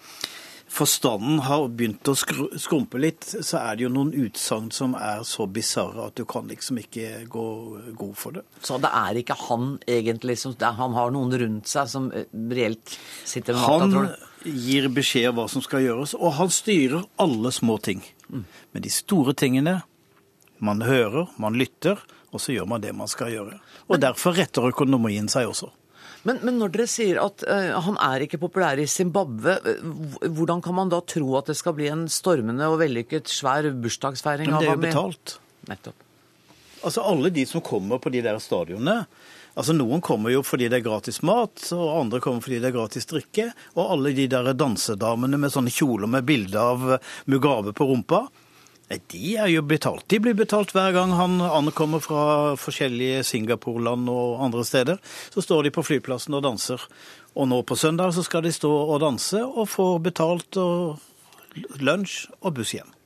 forstanden har begynt å skrumpe litt, så er det jo noen utsagn som er så bisarre at du kan liksom ikke gå god for det. Så det er ikke han egentlig som Han har noen rundt seg som eh, reelt sitter med makta, tror du? Gir beskjed om hva som skal gjøres, og han styrer alle små ting. Men de store tingene man hører, man lytter, og så gjør man det man skal gjøre. Og derfor retter økonomien seg også. Men, men når dere sier at uh, han er ikke populær i Zimbabwe, eh, hvordan kan man da tro at det skal bli en stormende og vellykket svær bursdagsfeiring? Men det er jo betalt. Nettopp. Altså alle de som kommer på de der stadionene Altså Noen kommer jo fordi det er gratis mat, og andre kommer fordi det er gratis drikke. Og alle de der dansedamene med sånne kjoler med bilde av Mugabe på rumpa, nei, de er jo betalt. De blir betalt hver gang han ankommer fra forskjellige Singapore-land og andre steder. Så står de på flyplassen og danser. Og nå på søndag så skal de stå og danse og få betalt og lunsj og buss hjem.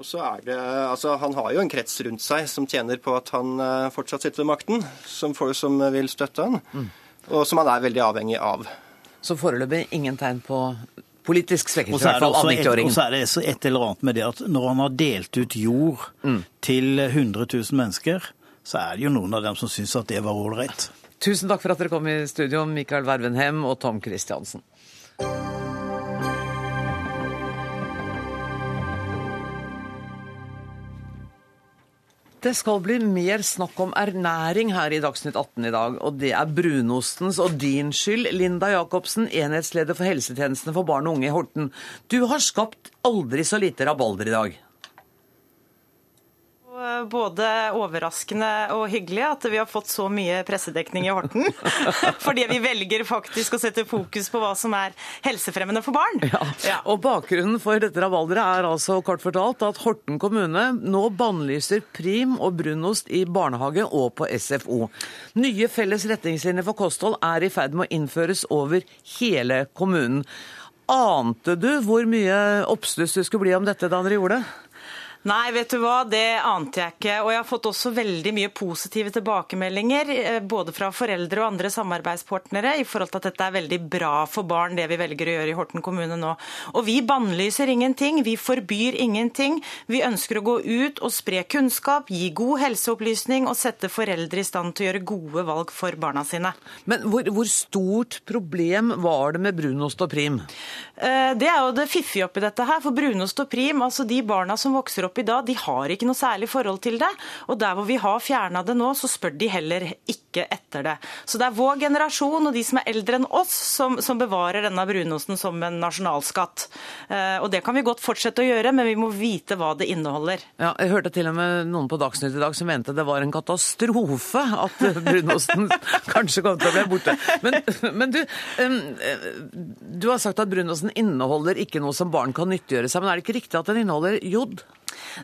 Og så er det, altså Han har jo en krets rundt seg som tjener på at han eh, fortsatt sitter ved makten, som, folk som vil støtte han, og som han er veldig avhengig av. Så foreløpig ingen tegn på politisk svekkelse, i er hvert fall også av 90-åringen. og så er det så et eller annet med det at når han har delt ut jord til 100 000 mennesker, så er det jo noen av dem som syns at det var ålreit. Tusen takk for at dere kom i studio, Mikael Vervenhem og Tom Christiansen. Det skal bli mer snakk om ernæring her i Dagsnytt 18 i dag, og det er brunostens og din skyld. Linda Jacobsen, enhetsleder for helsetjenestene for barn og unge i Horten. Du har skapt aldri så lite rabalder i dag. Og Både overraskende og hyggelig at vi har fått så mye pressedekning i Horten. Fordi vi velger faktisk å sette fokus på hva som er helsefremmende for barn. Ja. Og bakgrunnen for dette rabalderet er altså kort fortalt at Horten kommune nå bannlyser prim og brunost i barnehage og på SFO. Nye felles retningslinjer for kosthold er i ferd med å innføres over hele kommunen. Ante du hvor mye oppstuss det skulle bli om dette da dere gjorde det? Nei, vet du hva, det ante jeg ikke. Og jeg har fått også veldig mye positive tilbakemeldinger, eh, både fra foreldre og andre samarbeidspartnere, i forhold til at dette er veldig bra for barn, det vi velger å gjøre i Horten kommune nå. Og vi bannlyser ingenting, vi forbyr ingenting. Vi ønsker å gå ut og spre kunnskap, gi god helseopplysning og sette foreldre i stand til å gjøre gode valg for barna sine. Men hvor, hvor stort problem var det med brunost og prim? Eh, Det er jo det fiffige oppi dette her. For brunost og prim, altså de barna som vokser opp i dag, de har ikke noe særlig forhold til det. Og der hvor vi har fjerna det nå, så spør de heller ikke etter det. Så det er vår generasjon og de som er eldre enn oss, som, som bevarer denne brunosten som en nasjonalskatt. Eh, Og det kan vi godt fortsette å gjøre, men vi må vite hva det inneholder. Ja, jeg hørte til og med noen på Dagsnytt i dag som mente det var en katastrofe at brunosten kanskje kom til å bli borte. Men, men du, eh, du har sagt at brunosten inneholder ikke noe som barn kan nyttiggjøre seg, men er det ikke riktig at den inneholder jod?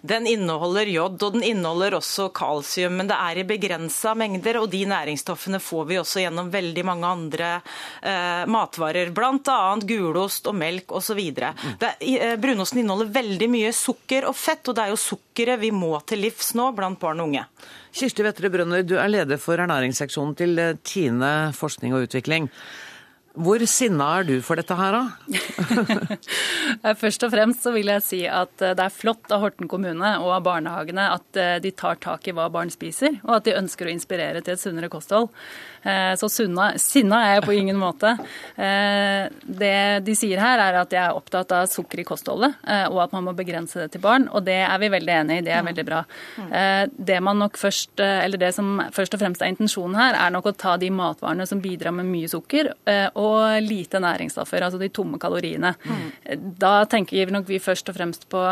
Den inneholder jod, og den inneholder også kalsium, men det er i begrensa mengder, og de næringsstoffene får vi også gjennom veldig mange andre eh, matvarer, bl.a. gulost og melk osv. Eh, brunosten inneholder veldig mye sukker og fett, og det er jo sukkeret vi må til livs nå blant barn og unge. Kirsti Vettre Brønner, du er leder for ernæringsseksjonen til eh, Tine forskning og utvikling. Hvor sinna er du for dette her, da? Eh, Først og fremst så vil jeg si at eh, det er flott av Horten kommune og av barnehagene at eh, de tar tak i hva barn spiser, og at de ønsker å inspirere til et sunnere kosthold. Eh, Så sunna, sinna er jeg på ingen måte. Eh, Det de sier her, er at jeg er opptatt av sukker i kostholdet, eh, og at man må begrense det til barn. Og det er vi veldig enig i. Det er veldig bra. Eh, Det man nok først, eller det som først og fremst er intensjonen her, er nok å ta de matvarene som bidrar med mye sukker, og lite næringsstoffer, altså de tomme kaloriene. Mm. Da tenker vi nok vi først og fremst på,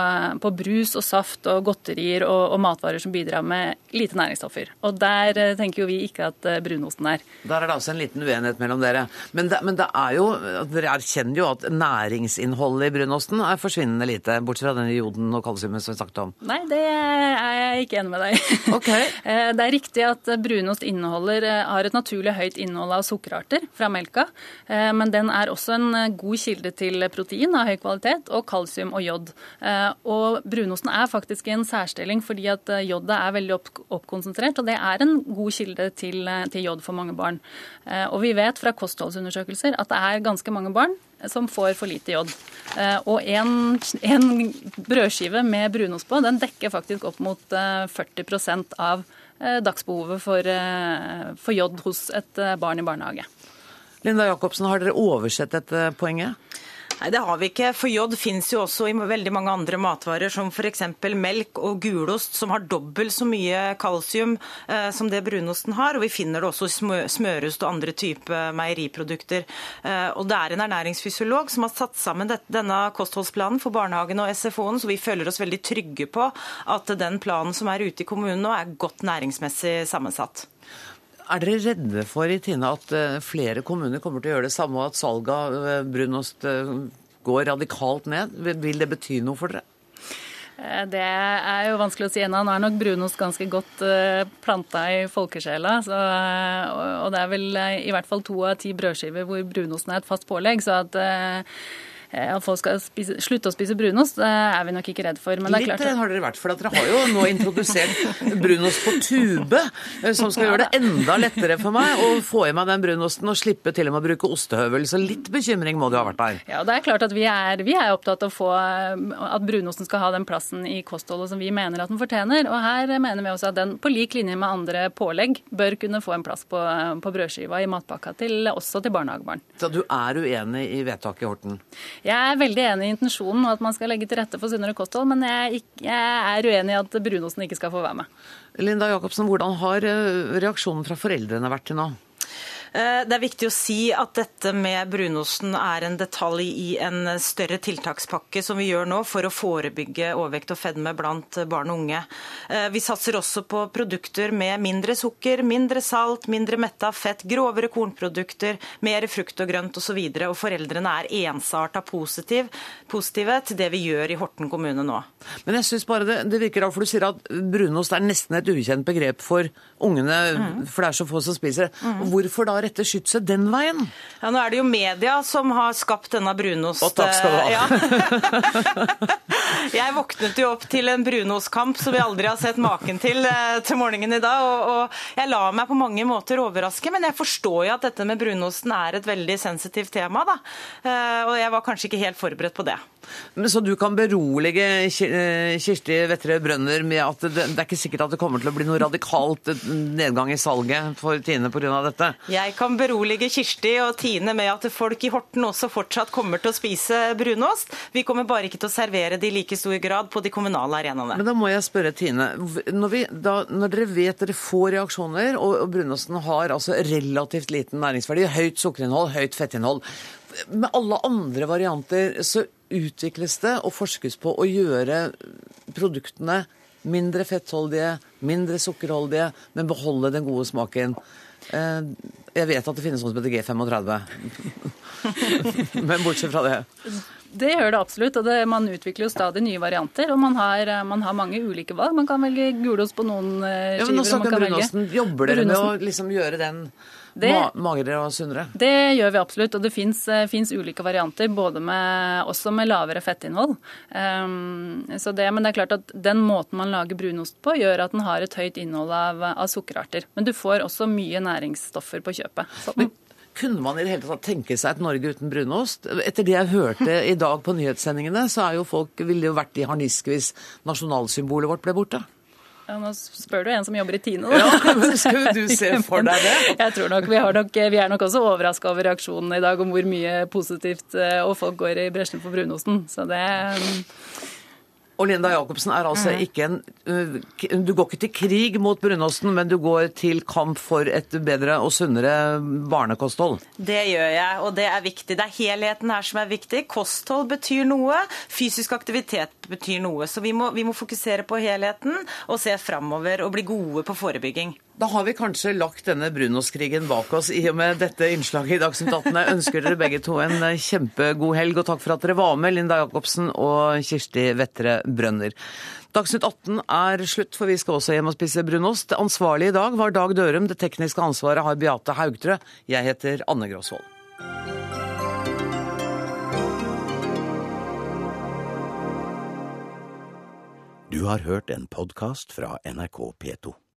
på brus og saft og godterier og, og, matvarer som bidrar med lite næringsstoffer. Og der tenker jo vi ikke at brunosten er. Der er det altså en liten uenighet mellom dere. Men det, men det er jo, dere erkjenner jo at næringsinnholdet i brunosten er forsvinnende lite, bortsett fra denne joden og kalsiumet som vi snakket om. Nei, det er jeg ikke enig med deg i. Okay. det er riktig at brunost inneholder, har et naturlig høyt innhold av sukkerarter fra melka, eh, men den er også en eh, god kilde til protein av høy kvalitet, og kalsium og jod. Eh, og brunosten er faktisk i en særstilling fordi at jodet er veldig oppkonsentrert, og det er en god kilde til, til jod for mange barn. Og vi vet fra kostholdsundersøkelser at det er ganske mange barn som får for lite jod. Og en, en brødskive med brunost på, den dekker faktisk opp mot 40% av dagsbehovet for, for jod hos et barn i barnehage. Linda Jacobsen, har dere oversett dette poenget? Nei, Det har vi ikke. For jod finnes jo også i veldig mange andre matvarer, som f.eks. melk og gulost, som har dobbelt så mye kalsium eh, som det brunosten har. Og vi finner det også i smørost og andre typer meieriprodukter. Eh, og det er en ernæringsfysiolog som har satt sammen dette, denne kostholdsplanen for barnehagen og SFO-en, så vi føler oss veldig trygge på at den planen som er ute i kommunen nå, er godt næringsmessig sammensatt. Er dere redde for i Tine at eh, flere kommuner kommer til å gjøre det samme, og at salget av eh, brunost eh, går radikalt ned? Vil det bety noe for dere? Det er jo vanskelig å si ennå. Nå er nok brunost ganske godt planta i folkesjela. Så, og det er vel i hvert fall to av ti brødskiver hvor brunosten er et fast pålegg. Så at at folk skal spise, slutte å spise brunost, det er vi nok ikke redd for. Men det er klart Litt har dere vært, for dere har jo nå introdusert brunost på tube, eh, som skal gjøre det enda lettere for meg å få i meg den brunosten og slippe til og med å bruke ostehøvel. Så litt bekymring må det ha vært der. Ja, det er klart at vi er, vi er opptatt av å få at brunosten skal ha den plassen i kostholdet som vi mener at den fortjener. Og her mener vi også at den på lik linje med andre pålegg bør kunne få en plass på, på brødskiva i matpakka til, også til barnehagebarn. Så du er uenig i vedtaket, Horten? Jeg er veldig enig i intensjonen og at man skal legge til rette for sunnere kosthold, men jeg, er uenig i at brunosten ikke skal få være med. Linda Jacobsen, hvordan har eh, reaksjonen fra foreldrene vært til nå? Eh, det er viktig å si at dette med brunosten er en detalj i en større tiltakspakke som vi gjør nå for å forebygge overvekt og fedme blant barn og unge. Eh, vi satser også på produkter med mindre sukker, mindre salt, mindre metta fett, grovere kornprodukter, mer frukt og grønt osv. Og, så og foreldrene er ensarta positiv, positive til det vi gjør i Horten kommune nå. Men jeg synes bare det, det virker av, for du sier at brunost er nesten et ukjent begrep for ungene, mm. for det er så få som spiser det. Mm. Hvorfor da rette skytset den veien? Ja, Nå er det jo media som har skapt denne brunost... Og takk skal du ha. Ja. jeg våknet jo opp til en brunostkamp som vi aldri har sett maken til eh, til morgenen i dag. Og, og, jeg lar meg på mange måter overraske, men jeg forstår jo at dette med brunosten er et veldig sensitivt tema. da. Eh, og jeg var kanskje ikke helt forberedt på det. Så du kan berolige eh, Kirsti Vettre Brønner med at det, det er ikke sikkert at det kommer til å bli noe radikalt nedgang i salget for Tine pga. dette? Jeg kan berolige Kirsti og Tine med at folk i Horten også fortsatt kommer til å spise brunost. Vi kommer bare ikke til å servere det i like stor grad på de kommunale arenaene. Men da må jeg spørre Tine. Når, vi, da, når dere vet dere får reaksjoner, og, og brunosten har altså relativt liten næringsverdi, høyt sukkerinnhold, høyt fettinnhold Med alle andre varianter så utvikles det og forskes på å gjøre produktene mindre fettholdige, mindre sukkerholdige, men beholde den gode smaken. Eh, jeg vet at det finnes noe som heter G35. Men bortsett fra det. Det gjør det absolutt. og det, Man utvikler jo stadig nye varianter. Og man har, man har, mange ulike valg. Man kan velge gulost på noen skiver. Ja, men nå snakker brunosten. Jobber dere med å liksom gjøre den det, magrere og sunnere? Det gjør vi absolutt. Og det fins eh, ulike varianter, med, også med lavere fettinnhold. Um, det, men det er klart at den måten man lager brunost på, gjør at den har et høyt innhold av, av sukkerarter. Men du får også mye næringsstoffer på kjøpet. Så. Kunne man i det hele tatt tenke seg et Norge uten brunost? Etter det jeg hørte i dag på nyhetssendingene, så er jo folk, ville jo vært i harnisk hvis nasjonalsymbolet vårt ble borte. Ja, nå spør du en som jobber i Tine. Ja, men Skulle du se for deg det? Jeg tror nok Vi, nok, vi er nok også overraska over reaksjonen i dag om hvor mye positivt eh, og folk går i bresjen for brunosten. Så det Og Linda Jacobsen er altså Mm. ikke en uh, Du går ikke til krig mot brunosten, men du går til kamp for et bedre og sunnere barnekosthold. Det gjør jeg, og det er viktig. Det er helheten her som er viktig. Kosthold betyr noe, fysisk aktivitet betyr noe. Så vi må, vi må fokusere på helheten og se framover og bli gode på forebygging. Da har vi kanskje lagt denne brunostkrigen bak oss i og med dette innslaget i Dagsnytt 18. Jeg ønsker dere begge to en eh, kjempegod helg, og takk for at dere var med, Linda Jacobsen og Kirsti Vettre Brønner. Dagsnytt 18 er slutt, for vi skal også hjem og spise brunost. Det ansvarlige i dag var Dag Dørum. Det tekniske ansvaret har Beate Haugtrø. Jeg heter Anne Gråsvold. Du har hørt en podkast fra NRK P2.